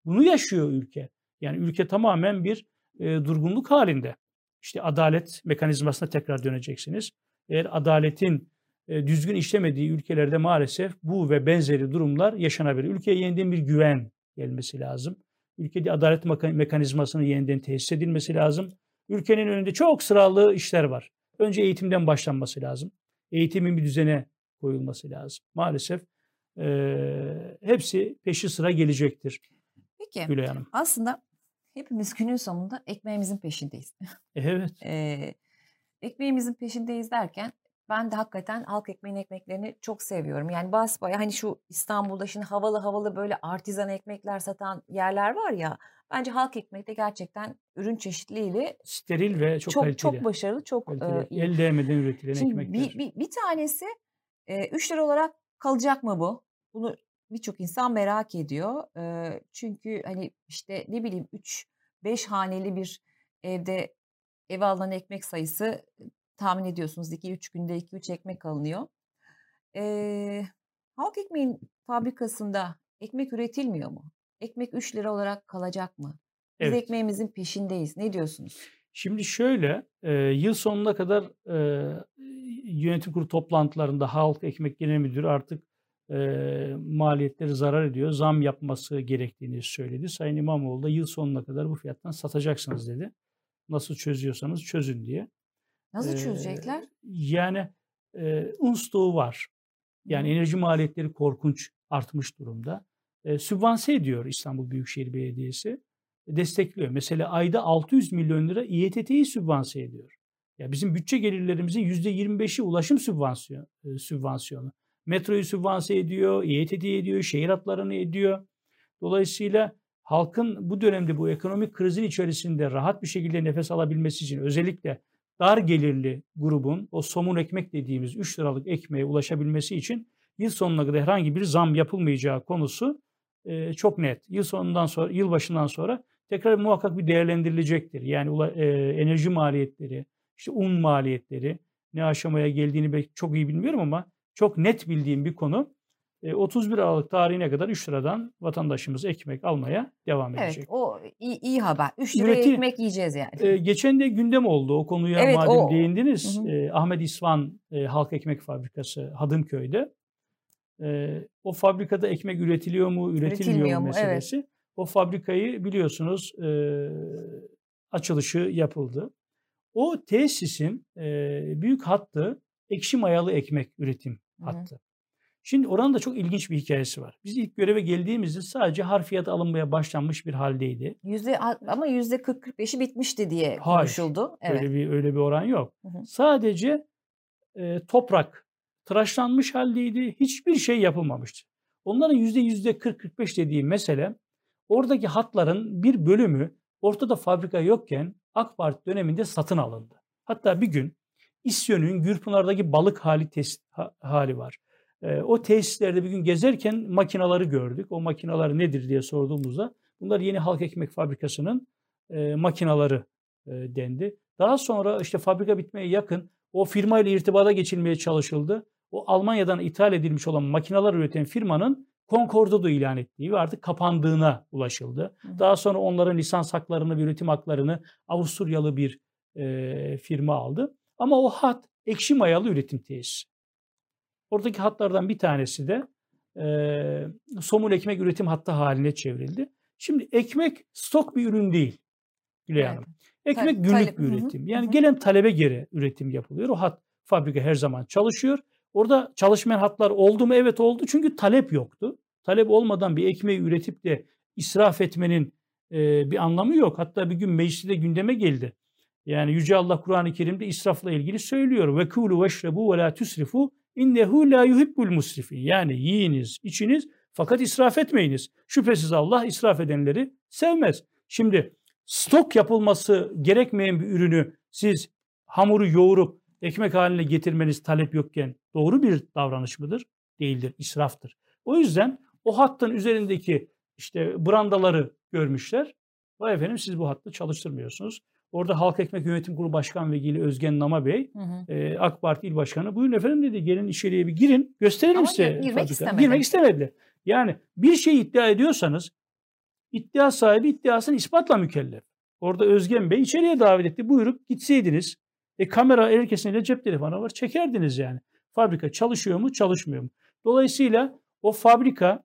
Bunu yaşıyor ülke. Yani ülke tamamen bir e, durgunluk halinde. İşte adalet mekanizmasına tekrar döneceksiniz. Eğer adaletin düzgün işlemediği ülkelerde maalesef bu ve benzeri durumlar yaşanabilir. Ülkeye yeniden bir güven gelmesi lazım. Ülkede adalet mekanizmasının yeniden tesis edilmesi lazım. Ülkenin önünde çok sıralı işler var. Önce eğitimden başlanması lazım. Eğitimin bir düzene koyulması lazım. Maalesef e, hepsi peşi sıra gelecektir. Peki Gülay Hanım. aslında hepimiz günün sonunda ekmeğimizin peşindeyiz. Evet. Ee, ekmeğimizin peşindeyiz derken ben de hakikaten halk ekmeğin ekmeklerini çok seviyorum. Yani basbaya hani şu İstanbul'da şimdi havalı havalı böyle artizan ekmekler satan yerler var ya. Bence halk ekmekte gerçekten ürün çeşitliliğiyle Steril ve çok, çok kaliteli. çok başarılı, çok kaliteli. e, iyi. El değmeden üretilen Şimdi ekmekler. bir, bir, bir tanesi 3 lira olarak kalacak mı bu? Bunu birçok insan merak ediyor. E, çünkü hani işte ne bileyim 3-5 haneli bir evde eve alınan ekmek sayısı tahmin ediyorsunuz 2-3 günde 2-3 ekmek alınıyor. E, halk ekmeğin fabrikasında ekmek üretilmiyor mu? Ekmek 3 lira olarak kalacak mı? Biz Evet. ekmeğimizin peşindeyiz. Ne diyorsunuz? Şimdi şöyle, e, yıl sonuna kadar e, yönetim kurulu toplantılarında Halk Ekmek Genel Müdürü artık e, maliyetleri zarar ediyor, zam yapması gerektiğini söyledi. Sayın İmamoğlu da yıl sonuna kadar bu fiyattan satacaksınız dedi. Nasıl çözüyorsanız çözün diye. Nasıl çözecekler? Yani e, un stoğu var. Yani enerji maliyetleri korkunç artmış durumda. E, sübvanse ediyor İstanbul Büyükşehir Belediyesi. Destekliyor. Mesela ayda 600 milyon lira İETT'yi sübvanse ediyor. Ya bizim bütçe gelirlerimizin %25'i ulaşım sübvansiyon, e, sübvansiyonu. Metroyu sübvanse ediyor, İETT'yi ediyor, şehir hatlarını ediyor. Dolayısıyla halkın bu dönemde bu ekonomik krizin içerisinde rahat bir şekilde nefes alabilmesi için özellikle dar gelirli grubun o somun ekmek dediğimiz 3 liralık ekmeğe ulaşabilmesi için yıl sonuna kadar herhangi bir zam yapılmayacağı konusu e, çok net. Yıl sonundan sonra, yıl başından sonra tekrar muhakkak bir değerlendirilecektir. Yani e, enerji maliyetleri, işte un maliyetleri ne aşamaya geldiğini çok iyi bilmiyorum ama çok net bildiğim bir konu. E, 31 Aralık tarihine kadar 3 liradan vatandaşımız ekmek almaya devam Evet edecek. o iyi, iyi haber. 3 liraya Üreti- ekmek yiyeceğiz yani. E, geçen de gündem oldu o konuya Evet, madem o- değindiniz. Hı hı. E, Ahmet İsvan e, Halk Ekmek Fabrikası Hadımköy'de. E, o fabrikada ekmek üretiliyor mu, üretilmiyor, Üretilmiyor mu mu? Evet. meselesi. O fabrikayı biliyorsunuz e, açılışı yapıldı. O tesisin e, büyük hattı ekşi mayalı ekmek üretim Hı hı. Şimdi oranın da çok ilginç bir hikayesi var. Biz ilk göreve geldiğimizde sadece harfiyat alınmaya başlanmış bir haldeydi. Yüzde ama yüzde 40-45'i bitmişti diye Hayır, konuşuldu. Evet. Öyle bir öyle bir oran yok. Hı hı. Sadece e, toprak tıraşlanmış haldeydi. Hiçbir şey yapılmamıştı. Onların yüzde yüzde 40-45 dediği mesele oradaki hatların bir bölümü ortada fabrika yokken AK Parti döneminde satın alındı. Hatta bir gün İSYÖ'nün Gürpınar'daki balık hali test ha- hali var. E, o tesislerde bir gün gezerken makinaları gördük. O makinalar nedir diye sorduğumuzda bunlar yeni halk ekmek fabrikasının e, makinaları e, dendi. Daha sonra işte fabrika bitmeye yakın o firmayla irtibata geçilmeye çalışıldı. O Almanya'dan ithal edilmiş olan makineler üreten firmanın konkordato ilan ettiği ve artık kapandığına ulaşıldı. Hı. Daha sonra onların lisans haklarını ve üretim haklarını Avusturyalı bir e, firma aldı. Ama o hat ekşi mayalı üretim tesisi. Oradaki hatlardan bir tanesi de e, somun ekmek üretim hattı haline çevrildi. Şimdi ekmek stok bir ürün değil Gülay Evet. Hanım. Ekmek Ta- günlük talep- bir üretim. Yani hı. gelen talebe göre üretim yapılıyor. O hat fabrika her zaman çalışıyor. Orada çalışmayan hatlar oldu mu? Evet oldu. Çünkü talep yoktu. Talep olmadan bir ekmeği üretip de israf etmenin e, bir anlamı yok. Hatta bir gün mecliste de gündeme geldi. Yani Yüce Allah Kur'an-ı Kerim'de israfla ilgili söylüyor. Ve kulu veşrebu ve la tusrifu innehu la yuhibbul musrifin. Yani yiyiniz, içiniz Fakat israf etmeyiniz. Şüphesiz Allah israf edenleri sevmez. Şimdi stok yapılması gerekmeyen bir ürünü siz hamuru yoğurup ekmek haline getirmeniz talep yokken doğru bir davranış mıdır? Değildir, israftır. O yüzden o hattın üzerindeki işte brandaları görmüşler. Vay efendim siz bu hattı çalıştırmıyorsunuz. Orada Halk Ekmek Yönetim Kurulu Başkan Vekili Özgen Nama Bey, hı hı. E, AK Parti İl Başkanı, buyurun efendim dedi gelin içeriye bir girin gösterelim Ama size. Girmek fabrika. istemedi. Girmek istemediler. Yani bir şey iddia ediyorsanız iddia sahibi iddiasını ispatla mükellef. Orada Özgen Bey içeriye davet etti. Buyurup gitseydiniz. E kamera herkesin cep telefonu var. Çekerdiniz yani. Fabrika çalışıyor mu çalışmıyor mu? Dolayısıyla o fabrika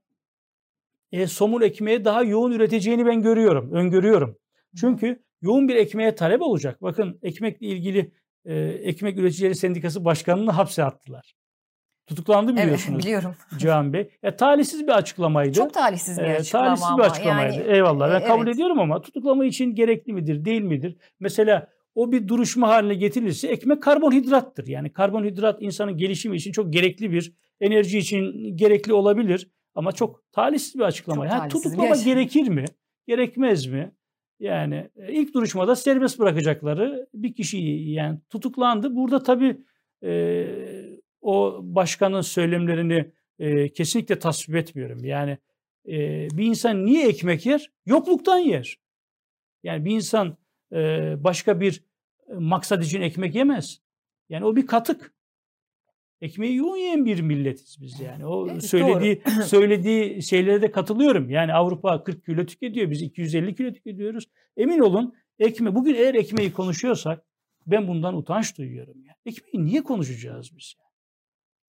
e, somul ekmeğe daha yoğun üreteceğini ben görüyorum. Öngörüyorum. Çünkü yoğun bir ekmeğe talep olacak. Bakın ekmekle ilgili e, Ekmek Üreticileri Sendikası Başkanı'nı hapse attılar. Tutuklandı biliyorsunuz. Evet biliyorum. Cihan Bey. Ya, talihsiz bir açıklamaydı. Çok talihsiz bir e, açıklama Talihsiz bir açıklamaydı. Yani, Eyvallah. Ben e, kabul evet. ediyorum ama tutuklama için gerekli midir, değil midir? Mesela o bir duruşma haline getirilirse ekmek karbonhidrattır. Yani karbonhidrat insanın gelişimi için çok gerekli bir, enerji için gerekli olabilir. Ama çok talihsiz bir açıklama. Çok yani tutuklama bir gerekir mi? Gerekmez mi? Yani e, ilk duruşmada serbest bırakacakları bir kişi yani tutuklandı. Burada tabii e, o başkanın söylemlerini e, kesinlikle tasvip etmiyorum. Yani e, bir insan niye ekmek yer? Yokluktan yer. Yani bir insan e, başka bir maksat için ekmek yemez. Yani o bir katık. Ekmeği yoğun yiyen bir milletiz biz yani. O evet, söylediği doğru. söylediği şeylere de katılıyorum. Yani Avrupa 40 kilo tüketiyor, biz 250 kilo tüketiyoruz. Emin olun ekme bugün eğer ekmeği konuşuyorsak ben bundan utanç duyuyorum yani. Ekmeği niye konuşacağız biz? Yani?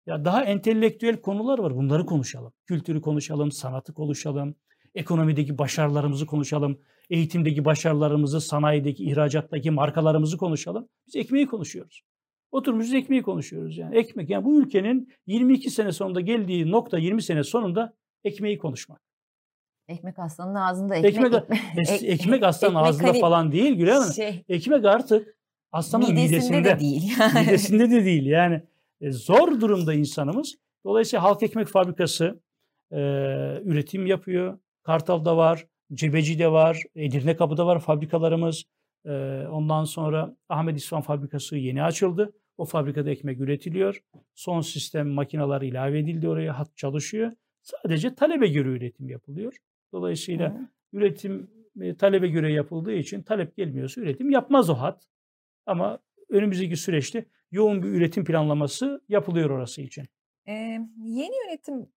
Ya daha entelektüel konular var. Bunları konuşalım. Kültürü konuşalım, sanatı konuşalım, ekonomideki başarılarımızı konuşalım, eğitimdeki başarılarımızı, sanayideki, ihracattaki markalarımızı konuşalım. Biz ekmeği konuşuyoruz. Oturmuşuz ekmeği konuşuyoruz yani. Ekmek yani bu ülkenin 22 sene sonunda geldiği nokta 20 sene sonunda ekmeği konuşmak. Ekmek aslanın ağzında ekmek. Ekmek, ekmek, ekmek aslanın ekmek ağzında hani falan değil Gülay Hanım. Şey, ekmek artık aslanın midesinde. midesinde de değil. midesinde de değil yani. E, zor durumda insanımız. Dolayısıyla Halk Ekmek Fabrikası e, üretim yapıyor. Kartal'da var, Cebeci'de var, Edirne Kapı'da var fabrikalarımız. E, ondan sonra Ahmet İsvan Fabrikası yeni açıldı. O fabrikada ekmek üretiliyor. Son sistem makineler ilave edildi oraya. Hat çalışıyor. Sadece talebe göre üretim yapılıyor. Dolayısıyla Hı. üretim e, talebe göre yapıldığı için talep gelmiyorsa üretim yapmaz o hat. Ama önümüzdeki süreçte yoğun bir üretim planlaması yapılıyor orası için. Ee, yeni yönetim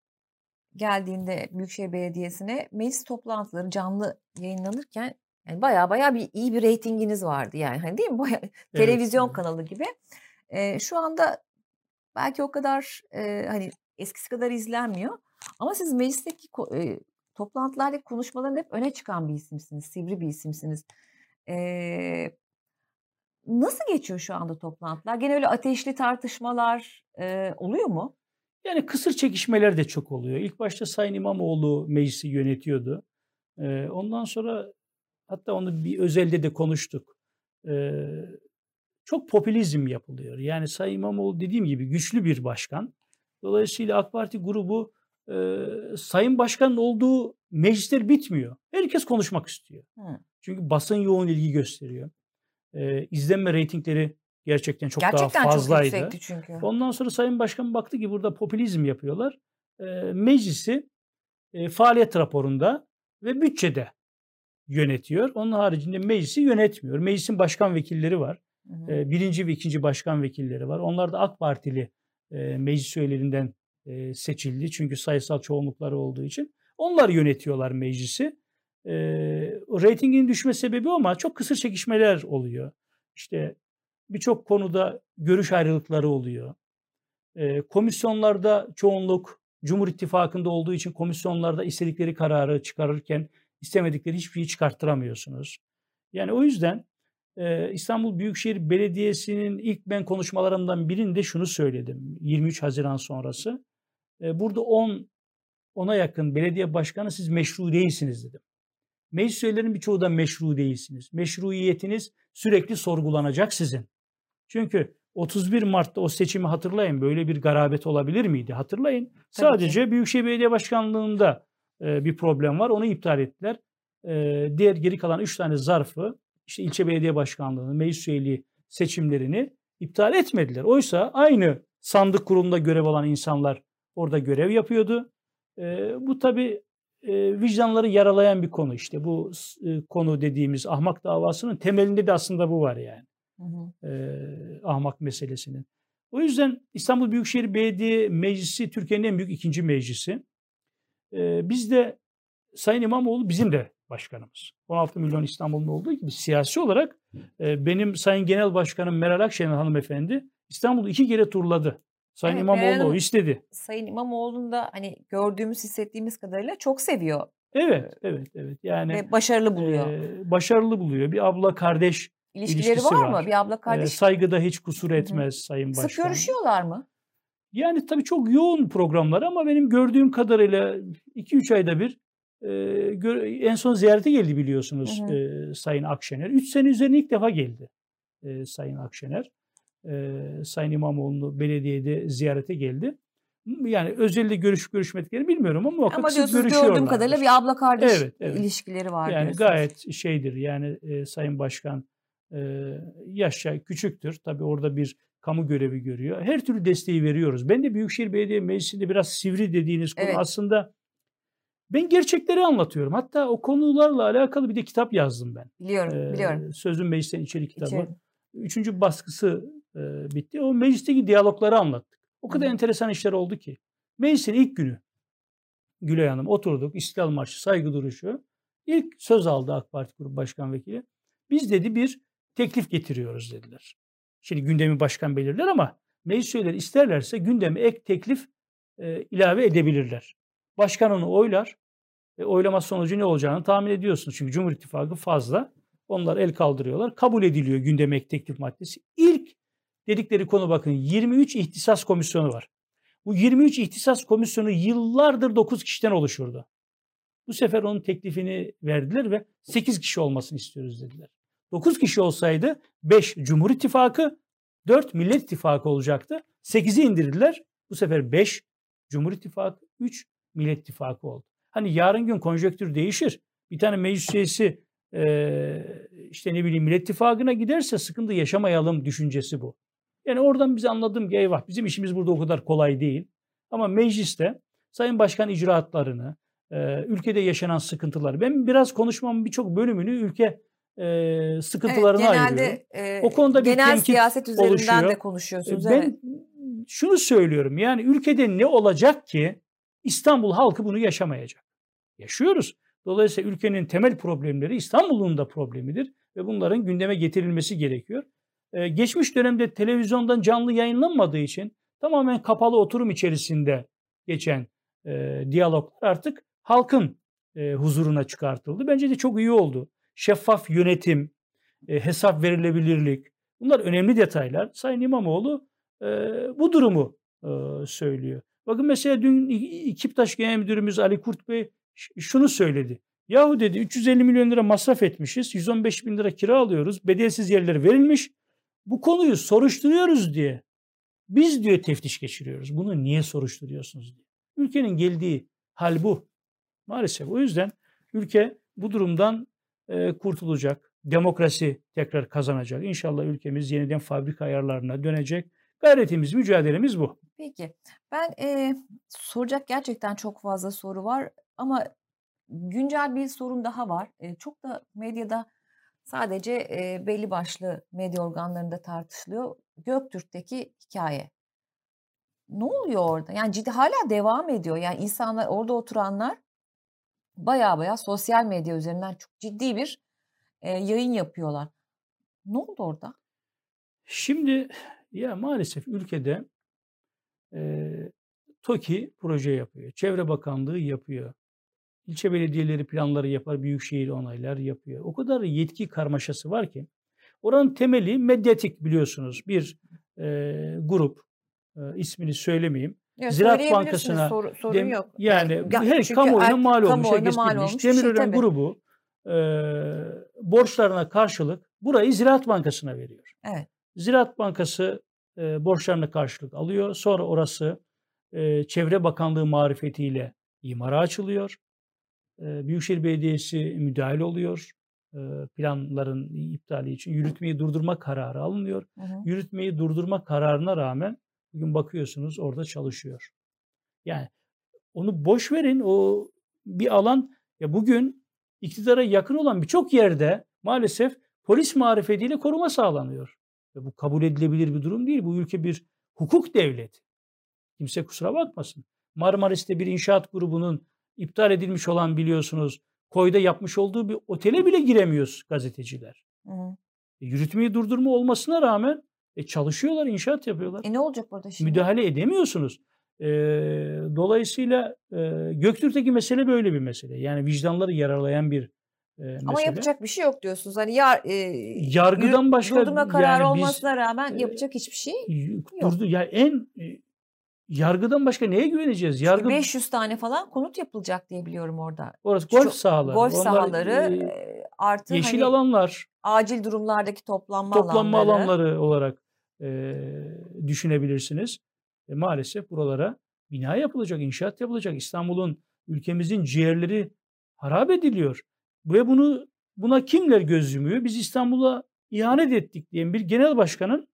geldiğinde Büyükşehir Belediyesi'ne meclis toplantıları canlı yayınlanırken yani baya baya bir iyi bir reytinginiz vardı yani hani değil mi? Baya, evet. televizyon kanalı gibi. Ee, şu anda belki o kadar e, hani eskisi kadar izlenmiyor ama siz meclisteki e, toplantılardaki konuşmaların hep öne çıkan bir isimsiniz, sivri bir isimsiniz. Ee, Nasıl geçiyor şu anda toplantılar? Gene öyle ateşli tartışmalar e, oluyor mu? Yani kısır çekişmeler de çok oluyor. İlk başta Sayın İmamoğlu meclisi yönetiyordu. Ee, ondan sonra hatta onu bir özelde de konuştuk. Ee, çok popülizm yapılıyor. Yani Sayın İmamoğlu dediğim gibi güçlü bir başkan. Dolayısıyla AK Parti grubu e, Sayın Başkan'ın olduğu meclisler bitmiyor. Herkes konuşmak istiyor. Hı. Çünkü basın yoğun ilgi gösteriyor e, izlenme reytingleri gerçekten çok gerçekten daha fazlaydı. Çok çünkü. Ondan sonra Sayın Başkan baktı ki burada popülizm yapıyorlar. E, meclisi e, faaliyet raporunda ve bütçede yönetiyor. Onun haricinde meclisi yönetmiyor. Meclisin başkan vekilleri var. Hı hı. birinci ve ikinci başkan vekilleri var. Onlar da AK Partili meclis üyelerinden seçildi. Çünkü sayısal çoğunlukları olduğu için. Onlar yönetiyorlar meclisi e, reytingin düşme sebebi ama çok kısır çekişmeler oluyor. İşte birçok konuda görüş ayrılıkları oluyor. E, komisyonlarda çoğunluk Cumhur İttifakı'nda olduğu için komisyonlarda istedikleri kararı çıkarırken istemedikleri hiçbir şeyi çıkarttıramıyorsunuz. Yani o yüzden e, İstanbul Büyükşehir Belediyesi'nin ilk ben konuşmalarımdan birinde şunu söyledim 23 Haziran sonrası. E, burada 10 ona yakın belediye başkanı siz meşru değilsiniz dedim. Meclis üyelerinin birçoğu da meşru değilsiniz. Meşruiyetiniz sürekli sorgulanacak sizin. Çünkü 31 Mart'ta o seçimi hatırlayın. Böyle bir garabet olabilir miydi? Hatırlayın. Sadece Büyükşehir Belediye Başkanlığı'nda e, bir problem var. Onu iptal ettiler. E, diğer geri kalan 3 tane zarfı işte ilçe belediye başkanlığını, meclis üyeliği seçimlerini iptal etmediler. Oysa aynı sandık kurulunda görev alan insanlar orada görev yapıyordu. E, bu tabii e, vicdanları yaralayan bir konu işte. Bu e, konu dediğimiz ahmak davasının temelinde de aslında bu var yani. Hı hı. E, ahmak meselesinin. O yüzden İstanbul Büyükşehir Belediye Meclisi Türkiye'nin en büyük ikinci meclisi. E, biz de Sayın İmamoğlu bizim de başkanımız. 16 milyon İstanbul'un olduğu gibi siyasi olarak e, benim Sayın Genel Başkanım Meral Akşener hanımefendi İstanbul'u iki kere turladı. Sayın evet, İmamoğlu o istedi. Sayın İmamoğlu'nu da hani gördüğümüz, hissettiğimiz kadarıyla çok seviyor. Evet, evet, evet. Yani ve başarılı buluyor. E, başarılı buluyor. Bir abla kardeş İlişkileri var, var mı? Bir abla kardeş. E, saygıda hiç kusur etmez Hı-hı. Sayın Başkan. Sık görüşüyorlar mı? Yani tabii çok yoğun programlar ama benim gördüğüm kadarıyla 2-3 ayda bir e, en son ziyarete geldi biliyorsunuz hı hı. E, Sayın Akşener. 3 sene üzerine ilk defa geldi e, Sayın Akşener e, Sayın İmamoğlu belediyede ziyarete geldi. Yani özellikle görüşüp görüşmediklerini bilmiyorum ama muhakkak ama sık görüşüyorlar. gördüğüm kadarıyla bir abla kardeş evet, evet. ilişkileri var Yani diyorsunuz. gayet şeydir yani e, Sayın Başkan e, yaşça küçüktür. Tabii orada bir kamu görevi görüyor. Her türlü desteği veriyoruz. Ben de Büyükşehir Belediye Meclisi'nde biraz sivri dediğiniz konu evet. aslında ben gerçekleri anlatıyorum. Hatta o konularla alakalı bir de kitap yazdım ben. Biliyorum, ee, biliyorum. Sözün Meclisten içerik kitabı. İçeri. Üçüncü baskısı e, bitti. O meclisteki diyalogları anlattık. O kadar Hı. enteresan işler oldu ki. Meclisin ilk günü Gülay Hanım oturduk. İstiklal Marşı, saygı duruşu. İlk söz aldı AK Parti Grup Başkan Vekili. Biz dedi bir teklif getiriyoruz dediler. Şimdi gündemi başkan belirler ama meclis üyeleri isterlerse gündeme ek teklif e, ilave edebilirler. Başkan onu oylar. E, oylama sonucu ne olacağını tahmin ediyorsunuz. Çünkü Cumhur İttifakı fazla. Onlar el kaldırıyorlar. Kabul ediliyor gündeme ek teklif maddesi. İlk dedikleri konu bakın 23 ihtisas komisyonu var. Bu 23 ihtisas komisyonu yıllardır 9 kişiden oluşurdu. Bu sefer onun teklifini verdiler ve 8 kişi olmasını istiyoruz dediler. 9 kişi olsaydı 5 Cumhur İttifakı, 4 Millet İttifakı olacaktı. 8'i indirdiler. Bu sefer 5 Cumhur İttifakı, 3 Millet İttifakı oldu. Hani yarın gün konjonktür değişir. Bir tane meclis üyesi e, işte ne bileyim Millet İttifakı'na giderse sıkıntı yaşamayalım düşüncesi bu. Yani oradan bize anladım ki eyvah bizim işimiz burada o kadar kolay değil. Ama mecliste Sayın Başkan icraatlarını, e, ülkede yaşanan sıkıntıları, ben biraz konuşmamın birçok bölümünü ülke e, sıkıntılarına evet, genelde, ayırıyorum. E, o konuda bir genel siyaset üzerinden oluşuyor. de konuşuyorsunuz. Ben evet. şunu söylüyorum yani ülkede ne olacak ki İstanbul halkı bunu yaşamayacak. Yaşıyoruz. Dolayısıyla ülkenin temel problemleri İstanbul'un da problemidir ve bunların gündeme getirilmesi gerekiyor. Ee, geçmiş dönemde televizyondan canlı yayınlanmadığı için tamamen kapalı oturum içerisinde geçen e, diyaloglar artık halkın e, huzuruna çıkartıldı. Bence de çok iyi oldu. Şeffaf yönetim, e, hesap verilebilirlik bunlar önemli detaylar. Sayın İmamoğlu e, bu durumu e, söylüyor. Bakın mesela dün İKİPTAŞ Genel Müdürümüz Ali Kurt Bey şunu söyledi. Yahu dedi 350 milyon lira masraf etmişiz. 115 bin lira kira alıyoruz. Bedelsiz yerler verilmiş. Bu konuyu soruşturuyoruz diye. Biz diyor teftiş geçiriyoruz. Bunu niye soruşturuyorsunuz diye. Ülkenin geldiği hal bu. Maalesef. O yüzden ülke bu durumdan e, kurtulacak. Demokrasi tekrar kazanacak. İnşallah ülkemiz yeniden fabrika ayarlarına dönecek. Gayretimiz, mücadelemiz bu. Peki. Ben e, soracak gerçekten çok fazla soru var ama güncel bir sorun daha var. E, çok da medyada sadece e, belli başlı medya organlarında tartışılıyor. Göktürk'teki hikaye. Ne oluyor orada? Yani ciddi hala devam ediyor. Yani insanlar orada oturanlar baya baya sosyal medya üzerinden çok ciddi bir e, yayın yapıyorlar. Ne oldu orada? Şimdi ya maalesef ülkede e, TOKİ proje yapıyor. Çevre Bakanlığı yapıyor. İlçe belediyeleri planları yapar, büyükşehir onaylar yapıyor. O kadar yetki karmaşası var ki. Oranın temeli medyatik biliyorsunuz. Bir e, grup, e, ismini söylemeyeyim. Ya, Ziraat Bankası'na sor, sorun dem, yok. Yani ya, her kamuoyuna mal olmuş, herkes mal. Olmuş Demirören şey, grubu e, borçlarına karşılık burayı Ziraat Bankası'na veriyor. Evet. Ziraat Bankası e, borçlarına karşılık alıyor. Sonra orası e, Çevre Bakanlığı marifetiyle imara açılıyor. E, Büyükşehir Belediyesi müdahil oluyor. E, planların iptali için yürütmeyi durdurma kararı alınıyor. Hı hı. Yürütmeyi durdurma kararına rağmen bugün bakıyorsunuz orada çalışıyor. Yani onu boş verin o bir alan ya bugün iktidara yakın olan birçok yerde maalesef polis marifetiyle koruma sağlanıyor. Ve bu kabul edilebilir bir durum değil. Bu ülke bir hukuk devleti. Kimse kusura bakmasın. Marmaris'te bir inşaat grubunun iptal edilmiş olan biliyorsunuz koyda yapmış olduğu bir otele bile giremiyoruz gazeteciler. Hı hı. E, yürütmeyi durdurma olmasına rağmen e, çalışıyorlar, inşaat yapıyorlar. E ne olacak burada şimdi? Müdahale edemiyorsunuz. E, dolayısıyla e, Göktürk'teki mesele böyle bir mesele. Yani vicdanları yaralayan bir e, mesele. Ama yapacak bir şey yok diyorsunuz. Hani yar, e, Yargıdan yürü- başka durdurma kararı yani biz- olmasına rağmen e, yapacak hiçbir şey. Y- durdu. Ya en e, yargıdan başka neye güveneceğiz? Yargı 500 tane falan konut yapılacak diye biliyorum orada. orası golf sahaları. Golf Onlar, sahaları e, artı yeşil hani alanlar, acil durumlardaki toplanma, toplanma alanları. alanları olarak e, düşünebilirsiniz. E, maalesef buralara bina yapılacak, inşaat yapılacak. İstanbul'un, ülkemizin ciğerleri harap ediliyor. Ve bunu buna kimler göz yumuyor? Biz İstanbul'a ihanet ettik diyen bir genel başkanın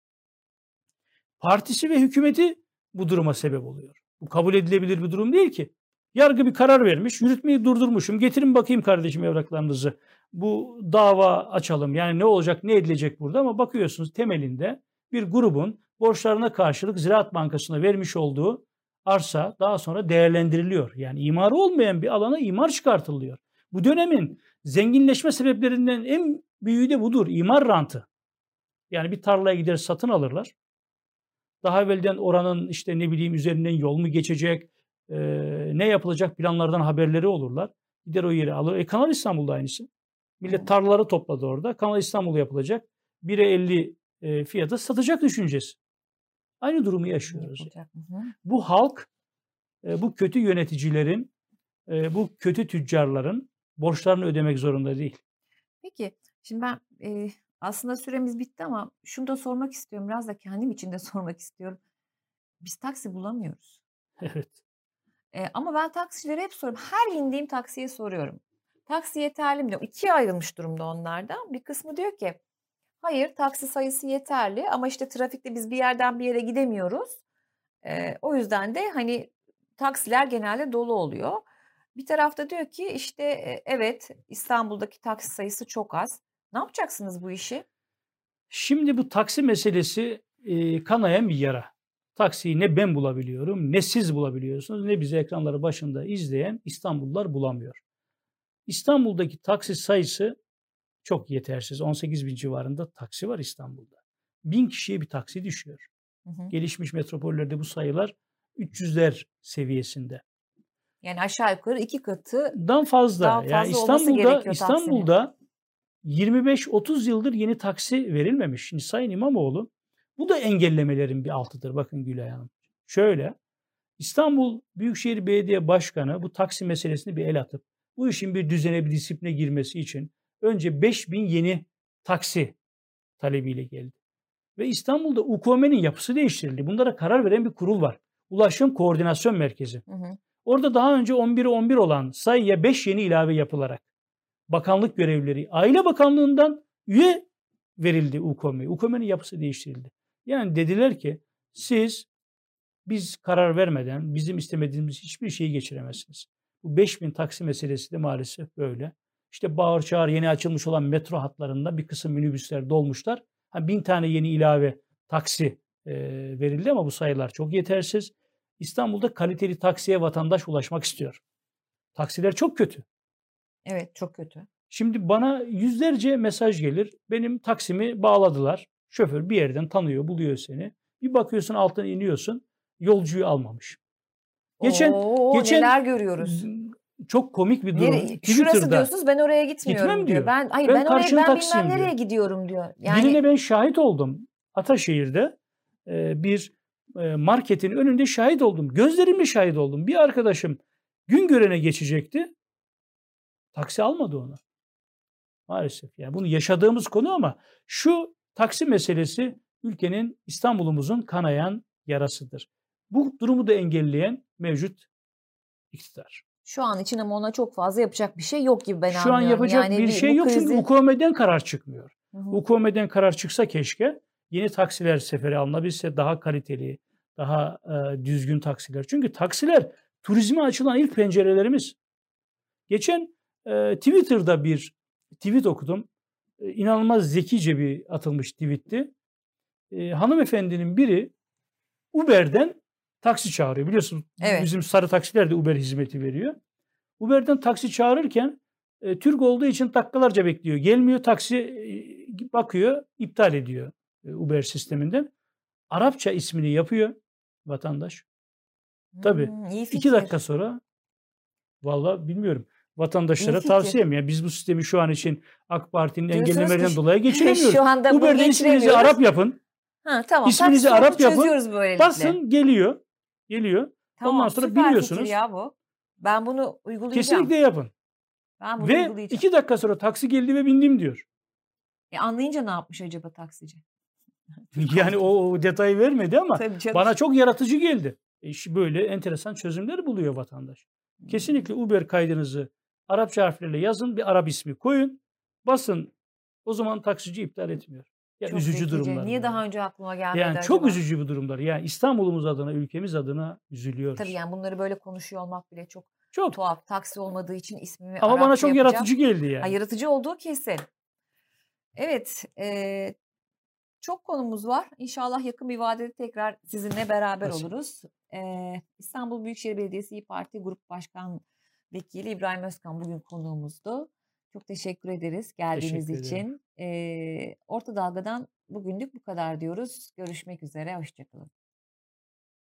partisi ve hükümeti bu duruma sebep oluyor. Bu kabul edilebilir bir durum değil ki. Yargı bir karar vermiş, yürütmeyi durdurmuşum. Getirin bakayım kardeşim evraklarınızı. Bu dava açalım. Yani ne olacak, ne edilecek burada ama bakıyorsunuz temelinde bir grubun borçlarına karşılık Ziraat Bankası'na vermiş olduğu arsa daha sonra değerlendiriliyor. Yani imarı olmayan bir alana imar çıkartılıyor. Bu dönemin zenginleşme sebeplerinden en büyüğü de budur. İmar rantı. Yani bir tarlaya gider satın alırlar. Daha evvelden oranın işte ne bileyim üzerinden yol mu geçecek, e, ne yapılacak planlardan haberleri olurlar. Gider o yeri alır. E Kanal İstanbul'da aynısı. Millet tarlaları topladı orada. Kanal İstanbul yapılacak. 1'e 50 e, fiyata satacak düşüncesi. Aynı durumu yaşıyoruz. Bu halk, e, bu kötü yöneticilerin, e, bu kötü tüccarların borçlarını ödemek zorunda değil. Peki şimdi ben e, aslında süremiz bitti ama şunu da sormak istiyorum. Biraz da kendim için de sormak istiyorum. Biz taksi bulamıyoruz. Evet. E, ama ben taksicilere hep soruyorum. Her bindiğim taksiye soruyorum. Taksi yeterli mi diyorum. İkiye ayrılmış durumda onlardan. Bir kısmı diyor ki hayır taksi sayısı yeterli ama işte trafikte biz bir yerden bir yere gidemiyoruz. E, o yüzden de hani taksiler genelde dolu oluyor. Bir tarafta diyor ki işte e, evet İstanbul'daki taksi sayısı çok az. Ne yapacaksınız bu işi? Şimdi bu taksi meselesi e, kanayan bir yara. Taksiyi ne ben bulabiliyorum, ne siz bulabiliyorsunuz, ne bizi ekranları başında izleyen İstanbullular bulamıyor. İstanbul'daki taksi sayısı çok yetersiz. 18 bin civarında taksi var İstanbul'da. Bin kişiye bir taksi düşüyor. Hı hı. Gelişmiş metropollerde bu sayılar 300'ler seviyesinde. Yani aşağı yukarı iki katı Dan fazla. Daha yani fazla olması İstanbul'da. İstanbul'da 25-30 yıldır yeni taksi verilmemiş. Şimdi Sayın İmamoğlu bu da engellemelerin bir altıdır. Bakın Gülay Hanım. Şöyle İstanbul Büyükşehir Belediye Başkanı bu taksi meselesini bir el atıp bu işin bir düzene bir disipline girmesi için önce 5000 yeni taksi talebiyle geldi. Ve İstanbul'da UKM'nin yapısı değiştirildi. Bunlara karar veren bir kurul var. Ulaşım Koordinasyon Merkezi. Hı hı. Orada daha önce 11'e 11 olan sayıya 5 yeni ilave yapılarak bakanlık görevlileri Aile Bakanlığı'ndan üye verildi UKM'ye. UKM'nin yapısı değiştirildi. Yani dediler ki siz biz karar vermeden bizim istemediğimiz hiçbir şeyi geçiremezsiniz. Bu 5000 taksi meselesi de maalesef böyle. İşte bağır çağır yeni açılmış olan metro hatlarında bir kısım minibüsler dolmuşlar. Ha, bin tane yeni ilave taksi e, verildi ama bu sayılar çok yetersiz. İstanbul'da kaliteli taksiye vatandaş ulaşmak istiyor. Taksiler çok kötü. Evet çok kötü. Şimdi bana yüzlerce mesaj gelir. Benim taksimi bağladılar. Şoför bir yerden tanıyor, buluyor seni. Bir bakıyorsun altına iniyorsun. Yolcuyu almamış. Geçen Oo, geçen neler görüyoruz. çok komik bir durum. Nere, şurası diyorsunuz ben oraya gitmiyorum Gitmem diyor. diyor. Ben hayır Ben ben, oraya ben bilmem nereye diyor. gidiyorum diyor. Yani birine ben şahit oldum. Ataşehir'de e, bir marketin önünde şahit oldum. Gözlerimle şahit oldum. Bir arkadaşım gün görene geçecekti. Taksi almadı onu. Maalesef. Yani bunu yaşadığımız konu ama şu taksi meselesi ülkenin İstanbul'umuzun kanayan yarasıdır. Bu durumu da engelleyen mevcut iktidar. Şu an için ama ona çok fazla yapacak bir şey yok gibi ben Şu an anlıyorum. yapacak Yani bir şey yok çünkü krizi- UKM'den karar çıkmıyor. Hı hı. UKM'den karar çıksa keşke yeni taksiler sefere alınabilse daha kaliteli, daha e, düzgün taksiler. Çünkü taksiler turizme açılan ilk pencerelerimiz. Geçen e, Twitter'da bir tweet okudum. E, inanılmaz zekice bir atılmış tweetti. E, hanımefendinin biri Uber'den taksi çağırıyor. Biliyorsun Evet. bizim sarı taksiler de Uber hizmeti veriyor. Uber'den taksi çağırırken e, Türk olduğu için dakikalarca bekliyor. Gelmiyor taksi e, bakıyor iptal ediyor e, Uber sisteminden. Arapça ismini yapıyor vatandaş. tabii. Hmm, iyi İki dakika sonra valla bilmiyorum. Vatandaşlara tavsiyem ya biz bu sistemi şu an için AK Parti'nin engellemelerinden dolayı geçiremiyoruz. Şu anda bunu Uber'de isminizi. Arap yapın. Ha, tamam. İsminizi Arap yapın, böylelikle. Basın geliyor. Geliyor. Tamam, ondan sonra biliyorsunuz. ya bu. Ben bunu uygulayacağım. Kesinlikle yapın. Ben bunu Ve iki dakika sonra taksi geldi ve bindim diyor. E, anlayınca ne yapmış acaba taksici? Yani o, o detayı vermedi ama bana çok yaratıcı geldi. E, böyle enteresan çözümler buluyor vatandaş. Kesinlikle Uber kaydınızı Arapça harflerle yazın, bir Arap ismi koyun, basın. O zaman taksici iptal etmiyor. Ya Çok üzücü zekice. durumlar. Niye daha önce aklıma gelmedi Yani acaba? çok üzücü bu durumlar. Yani İstanbul'umuz adına, ülkemiz adına üzülüyoruz. Tabii yani bunları böyle konuşuyor olmak bile çok Çok. tuhaf. Taksi olmadığı için ismimi Ama bana Arapça çok yapacağım. yaratıcı geldi yani. Ha, yaratıcı olduğu kesin. Evet. eee, çok konumuz var. İnşallah yakın bir vadede tekrar sizinle beraber Nasip. oluruz. Eee, İstanbul Büyükşehir Belediyesi İYİ Parti Grup Başkan Vekili İbrahim Özkan bugün konuğumuzdu. Çok teşekkür ederiz geldiğiniz Teşekkür için. Eee, Orta Dalga'dan bugünlük bu kadar diyoruz. Görüşmek üzere. Hoşçakalın.